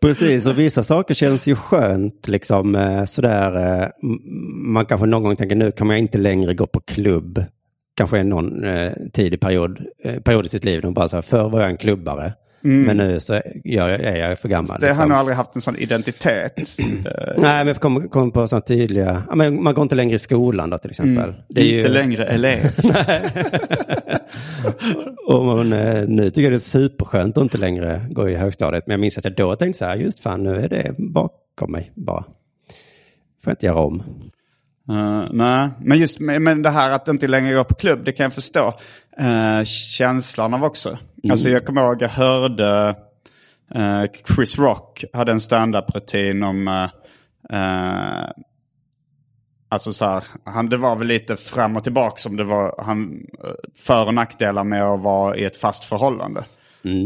Precis, och vissa saker känns ju skönt liksom eh, sådär. Man kanske någon gång tänker nu kan man inte längre gå på klubb. Kanske någon eh, tidig period, eh, period i sitt liv. De bara så här, förr var jag en klubbare. Men nu så jag, är jag för gammal. Mm. Det har liksom. nog aldrig haft en sån identitet. Eh, Nej, men jag kommer kom på sådana tydliga, men man går inte längre i skolan då till exempel. Det är ju- Inte längre elev. Och man, eh, nu tycker jag det är superskönt att inte längre gå i högstadiet. Men jag minns att jag då tänkte så här, just fan nu är det bakom mig bara. Får jag inte göra om. Uh, nej, men just men det här att inte längre gå på klubb, det kan jag förstå. Uh, känslan av också. Alltså jag kommer ihåg, jag hörde eh, Chris Rock hade en stand-up-rutin om... alltså så här, han, det var väl lite fram och tillbaka som det var han, för och nackdelar med att vara i ett fast förhållande.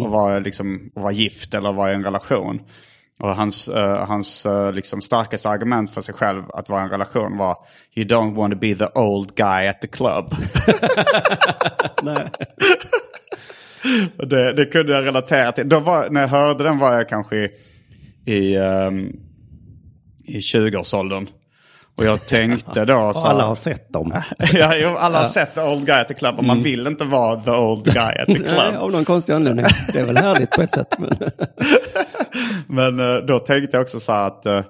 Och vara, liksom, och vara gift eller vara i en relation. Och hans, eh, hans eh, liksom starkaste argument för sig själv att vara i en relation var You don't want to be the old guy at the club. Det, det kunde jag relatera till. Var, när jag hörde den var jag kanske i, ehm, i 20-årsåldern. Och jag tänkte då så alla har sett dem. ja, alla har sett the old guy at the club och man vill inte vara the old guy at the Nej, club. av någon konstig anledning. Det är väl härligt på ett sätt. Men... Men eh, då tänkte jag också så här att eh,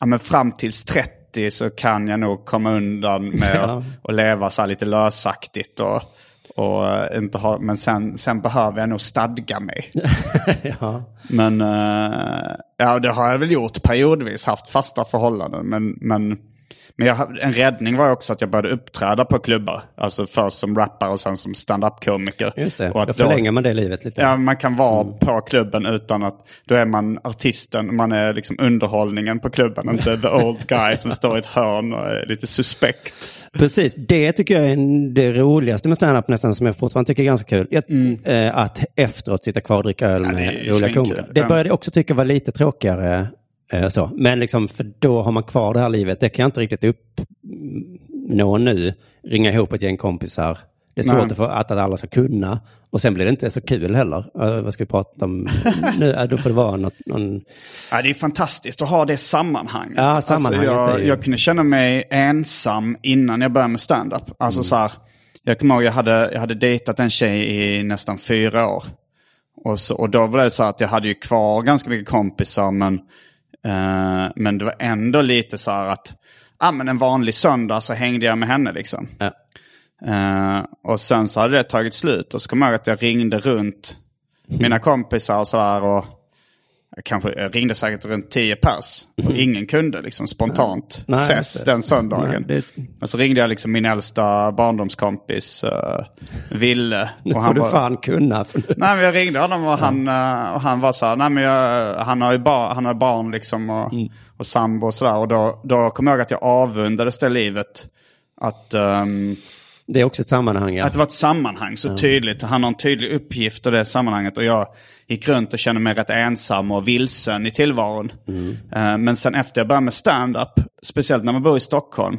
ja, men fram tills 30 så kan jag nog komma undan med Ja. att att leva så här lite lösaktigt. Och, och eh, inte ha, men sen, sen behöver jag nog stadga mig. ja. Men ja, det har jag väl gjort periodvis, haft fasta förhållanden. Men, men, men jag, en räddning var också att jag började uppträda på klubbar. Alltså först som rappare och sen som stand-up-komiker. Just det, Och att då förlänger man det livet lite. Ja, man kan vara på klubben utan att, då är man artisten, man är liksom underhållningen på klubben, inte the old guy som står i ett hörn och är lite suspekt. Precis, det tycker jag är det roligaste med standup nästan som jag fortfarande tycker är ganska kul. Jag, eh, att efteråt sitta kvar och dricka öl är med roliga komiker. Det Ja. började jag också tycka var lite tråkigare. Eh, så. Men liksom, för då har man kvar det här livet. Det kan jag inte riktigt uppnå nu. Ringa ihop ett gäng kompisar. Det är svårt Nej. att, att alla ska kunna. Och sen blir det inte så kul heller. Eh, vad ska vi prata om nu? Eh, då får det vara något, någon... Ja, det är fantastiskt att ha det sammanhanget. Ja, sammanhanget alltså jag, ju- jag kunde känna mig ensam innan jag började med stand-up. Alltså så här, jag kommer ihåg jag hade, jag hade dejtat en tjej i nästan fyra år. Och, så, och då var det så att jag hade ju kvar ganska mycket kompisar men, eh, men det var ändå lite så här att ah, men en vanlig söndag så hängde jag med henne liksom. Ja. Eh, och sen så hade det tagit slut och så kom jag ihåg att jag ringde runt mina kompisar och sådär. Och kanske ringde säkert runt 10 pers. Och ingen kunde liksom spontant Nej, ses det. den söndagen. Nej, Och så ringde jag liksom min äldsta barndomskompis uh, Ville. Nu Och får du bara- fan kunna. För... Nej, men jag ringde honom och han, eh, och han var så här, nej men jag, han har ju bar, han har barn liksom och, Mm. och sambo och sådär. Och då, då kom jag ihåg att jag avundades det livet. Att, ehm, Det är också ett sammanhang. Ja. att det var ett sammanhang så tydligt. Han har en tydlig uppgift i det sammanhanget. Och jag gick runt och kände mig rätt ensam och vilsen i tillvaron. Eh, men sen efter jag började med stand-up, speciellt när man bor i Stockholm,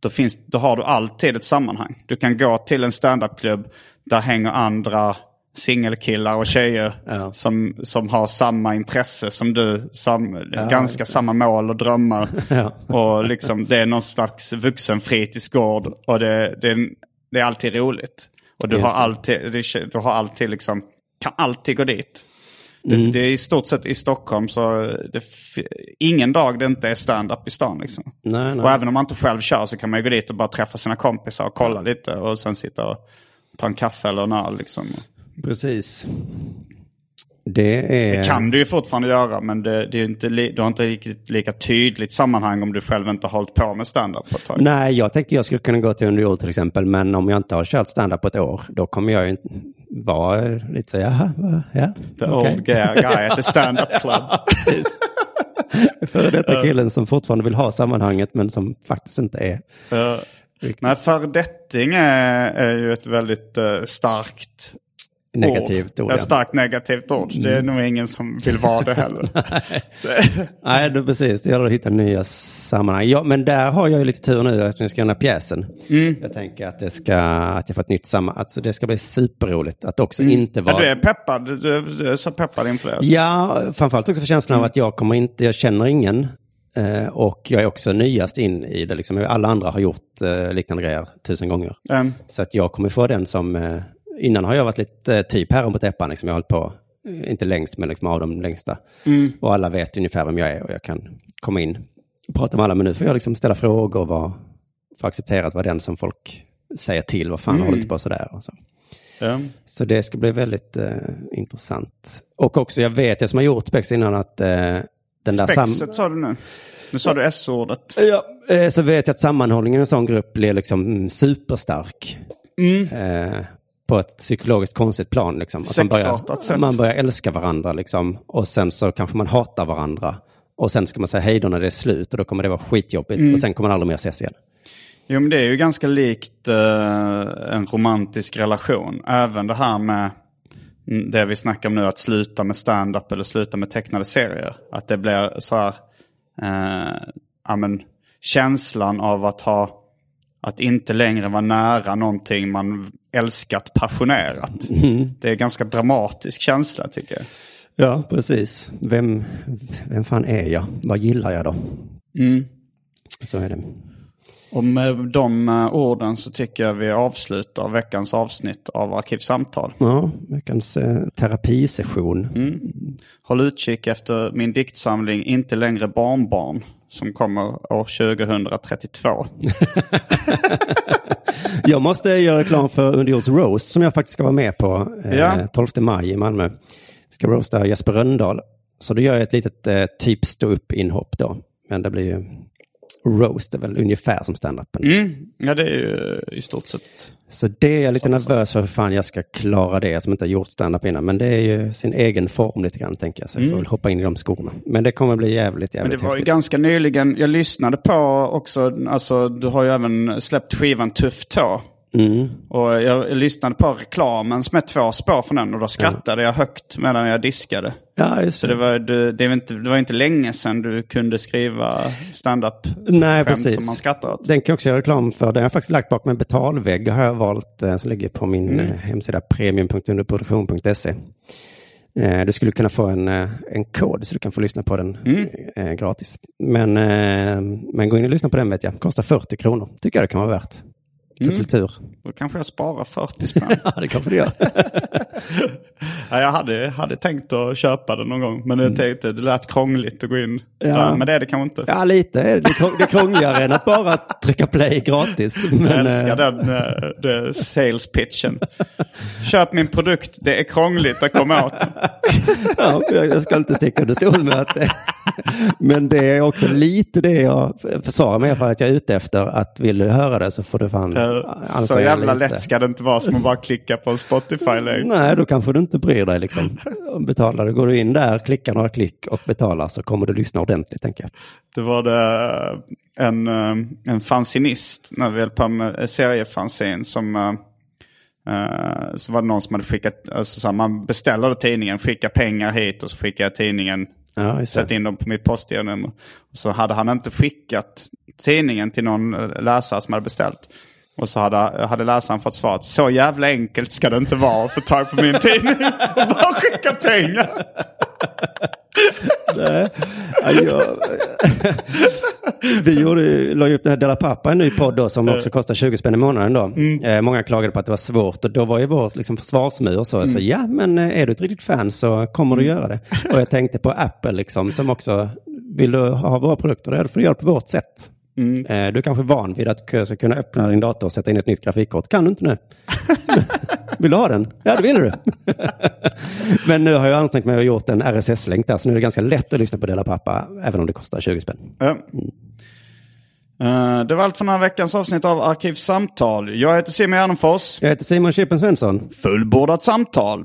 då, finns, då har du alltid ett sammanhang. Du kan gå till en stand-up-klubb, där hänger andra singelkillar och tjejer Ja. som, som har samma intresse som du. Sam, ganska samma mål och drömmar. Ja. Och liksom, det är någon slags vuxenfritidsgård och det, det, det är alltid roligt. Och du har det. alltid, det, du har alltid liksom, kan alltid gå dit. Det, Mm. det är i stort sett i Stockholm så det, ingen dag det inte är stand-up i stan liksom. Nej, nej. Och även om man inte själv kör så kan man ju gå dit och bara träffa sina kompisar och kolla lite och sen sitta och ta en kaffe eller en öl liksom. Precis. Det är... Det kan du ju fortfarande göra men det, det är inte li, du har inte riktigt lika tydligt sammanhang om du själv inte har hållit på med stand-up på ett tag. Nej, jag tänker jag skulle kunna gå till under jord till exempel, men om jag inte har kört stand-up på ett år, då kommer jag ju inte vara lite så, jaha, ja, The okej. old guy, guy at the stand-up club. Precis. För detta killen som fortfarande vill ha sammanhanget, men som faktiskt inte är. Uh, men fördetting är, är ju ett väldigt eh, starkt Negativt ord, ja. Ett starkt negativt ord. Det är nog ingen som vill vara det heller. Nej, det, precis. Det gäller att hitta nya sammanhang. Ja, men där har jag ju lite tur nu eftersom jag ska göra den här pjäsen. Mm. Jag tänker att, det ska, att jag får ett nytt sammanhang. Alltså, det ska bli superroligt. Att också inte Ja, vara... du är peppad. Du, du är så peppad inför det. Ja, framförallt också för känslan Mm. av att jag kommer inte, jag känner ingen. Eh, och jag är också nyast in i det. Liksom. Alla andra har gjort eh, liknande grejer tusen gånger. Mm. Så att jag kommer få den som, eh, innan har jag varit lite eh, typ päron på täppan, liksom. jag har hållit på, eh, inte längst, men liksom av de längsta. Mm. Och alla vet ungefär vem jag är och jag kan komma in och prata med alla. Men nu får jag liksom ställa frågor och vara, få acceptera att vara den som folk säger till, vad fan Mm. håller du på sådär? Och så. Ja. Så det ska bli väldigt eh, intressant. Och också, jag vet, jag som har gjort Spex innan, att eh, den där Spexet sa du nu. Nu sa du S-ordet. Ja, eh, så vet jag att sammanhållningen i en sån grupp blir liksom mm, superstark. Mm. Eh, på ett psykologiskt konstigt plan. Liksom. Att man, börjar, man börjar älska varandra liksom. Och sen så kanske man hatar varandra. Och sen ska man säga hej då när det är slut och då kommer det vara skitjobbigt. Mm. Och sen kommer man aldrig mer ses igen. Jo, men det är ju ganska likt eh, en romantisk relation. Även det här med det vi snackar om nu, att sluta med stand-up eller sluta med tecknade serier. Att det blir så här, eh, ja, men, känslan av att ha, att inte längre vara nära någonting man älskat passionerat. Det är en ganska dramatisk känsla tycker jag. Ja, precis. Vem, vem fan är jag? Vad gillar jag då? Mm. Så är det. Och med de eh, orden så tycker jag vi avslutar veckans avsnitt av Arkivsamtal. Ja, veckans eh, terapisession. Håll utkik efter min diktsamling Inte längre barnbarn som kommer år 2032. Jag måste göra reklam för Underjords Roast som jag faktiskt ska vara med på eh, Ja. 12 maj i Malmö. Ska roasta Jesper Röndahl. Så då gör jag ett litet eh, typ stå upp inhopp då. Men det blir ju roast, är väl ungefär som standupen. Mm. Ja, det är ju i stort sett. Så det är jag lite nervös för hur fan jag ska klara det, som inte har gjort standup innan. Men det är ju sin egen form lite grann, tänker jag. Så jag får väl hoppa in i de skorna. Men det kommer bli jävligt, Mm. Men jävligt det var ju häftigt. ganska nyligen, jag lyssnade på också, alltså du har ju även släppt skivan Tuff Tå. Mm. Och jag, lyssnade på reklamen som är två spår från den och då skrattade jag högt medan jag diskade. Ja, just Så det var, du, det, var inte, det var inte länge sedan du kunde skriva stand-up Nej, skämt precis. som man skrattar åt. Den kan jag också göra reklam för. Den har jag faktiskt lagt bakom en betalvägg. har jag valt, eh, som ligger på min Mm. eh, hemsida premium.underproduktion.se. Eh, Du skulle kunna få en, en kod så du kan få lyssna på den Mm. gratis. Men, men gå in och lyssna på den vet jag. Kostar 40 kronor. Tycker jag det kan vara värt. För Mm. kultur. Då kanske jag sparar 40 spänn. Ja, det kanske det gör. ja, jag hade, hade tänkt att köpa den någon gång. Men jag tänkte det lät krångligt att gå in. Mm. Ja. Ja. Men det är det kanske inte. ja, lite. är Det Det är krång- det är krångligare än att bara trycka play gratis. Jag Men, älskar eh, den eh, det sales pitchen. Köp min produkt, det är krångligt att komma åt den. Ja, jag jag ska inte sticka under stol med att Men det är också lite det jag försvarar mig för att jag är ute efter. Att vill du höra det så får du fan Så jävla lite. lätt ska det inte vara som att bara klicka på en Spotify längre. Nej, då kanske du inte bryr dig liksom. Betalar du, går du in där, klickar några klick och betalar så kommer du lyssna ordentligt tänker jag. Det var det eh, en, eh, en fanzinist när vi höll på med seriefanzin som eh, så var det någon som hade skickat, alltså så här, man beställer tidningen, skickar pengar hit och så skickar jag tidningen, Ja, Sätt in dem på mitt postgironummer. Så hade han inte skickat tidningen till någon läsare som hade beställt. Och så hade, hade läsaren fått svaret, så jävla enkelt ska det inte vara att få tag på min tidning. Bara skicka pengar. Nej. Ja, jag... Vi gjorde, la ju upp den här Della Pappa, en ny podd då, som också kostar 20 spänn i månaden då. Eh, många klagade på att det var svårt och då var ju vår liksom, försvarsmur så. Så ja, men eh, är du ett riktigt fan så kommer du göra det. Och jag tänkte på Apple liksom, som också, vill du ha våra produkter, då får du göra det på vårt sätt. Eh, du är kanske van vid att ska kunna öppna din dator och sätta in ett nytt grafikkort. Kan du inte nu? Vill du ha den? Ja, det vill du. Men nu har jag ansträngt mig och gjort en RSS-länk där, så nu är det ganska lätt att lyssna på Dela Pappa, även om det kostar 20 spänn. Ja. Eh, det var allt för den här veckans avsnitt av Arkivsamtal. Jag heter Simon Gärdenfors. Jag heter Simon Chippen Svensson. Fullbordat samtal.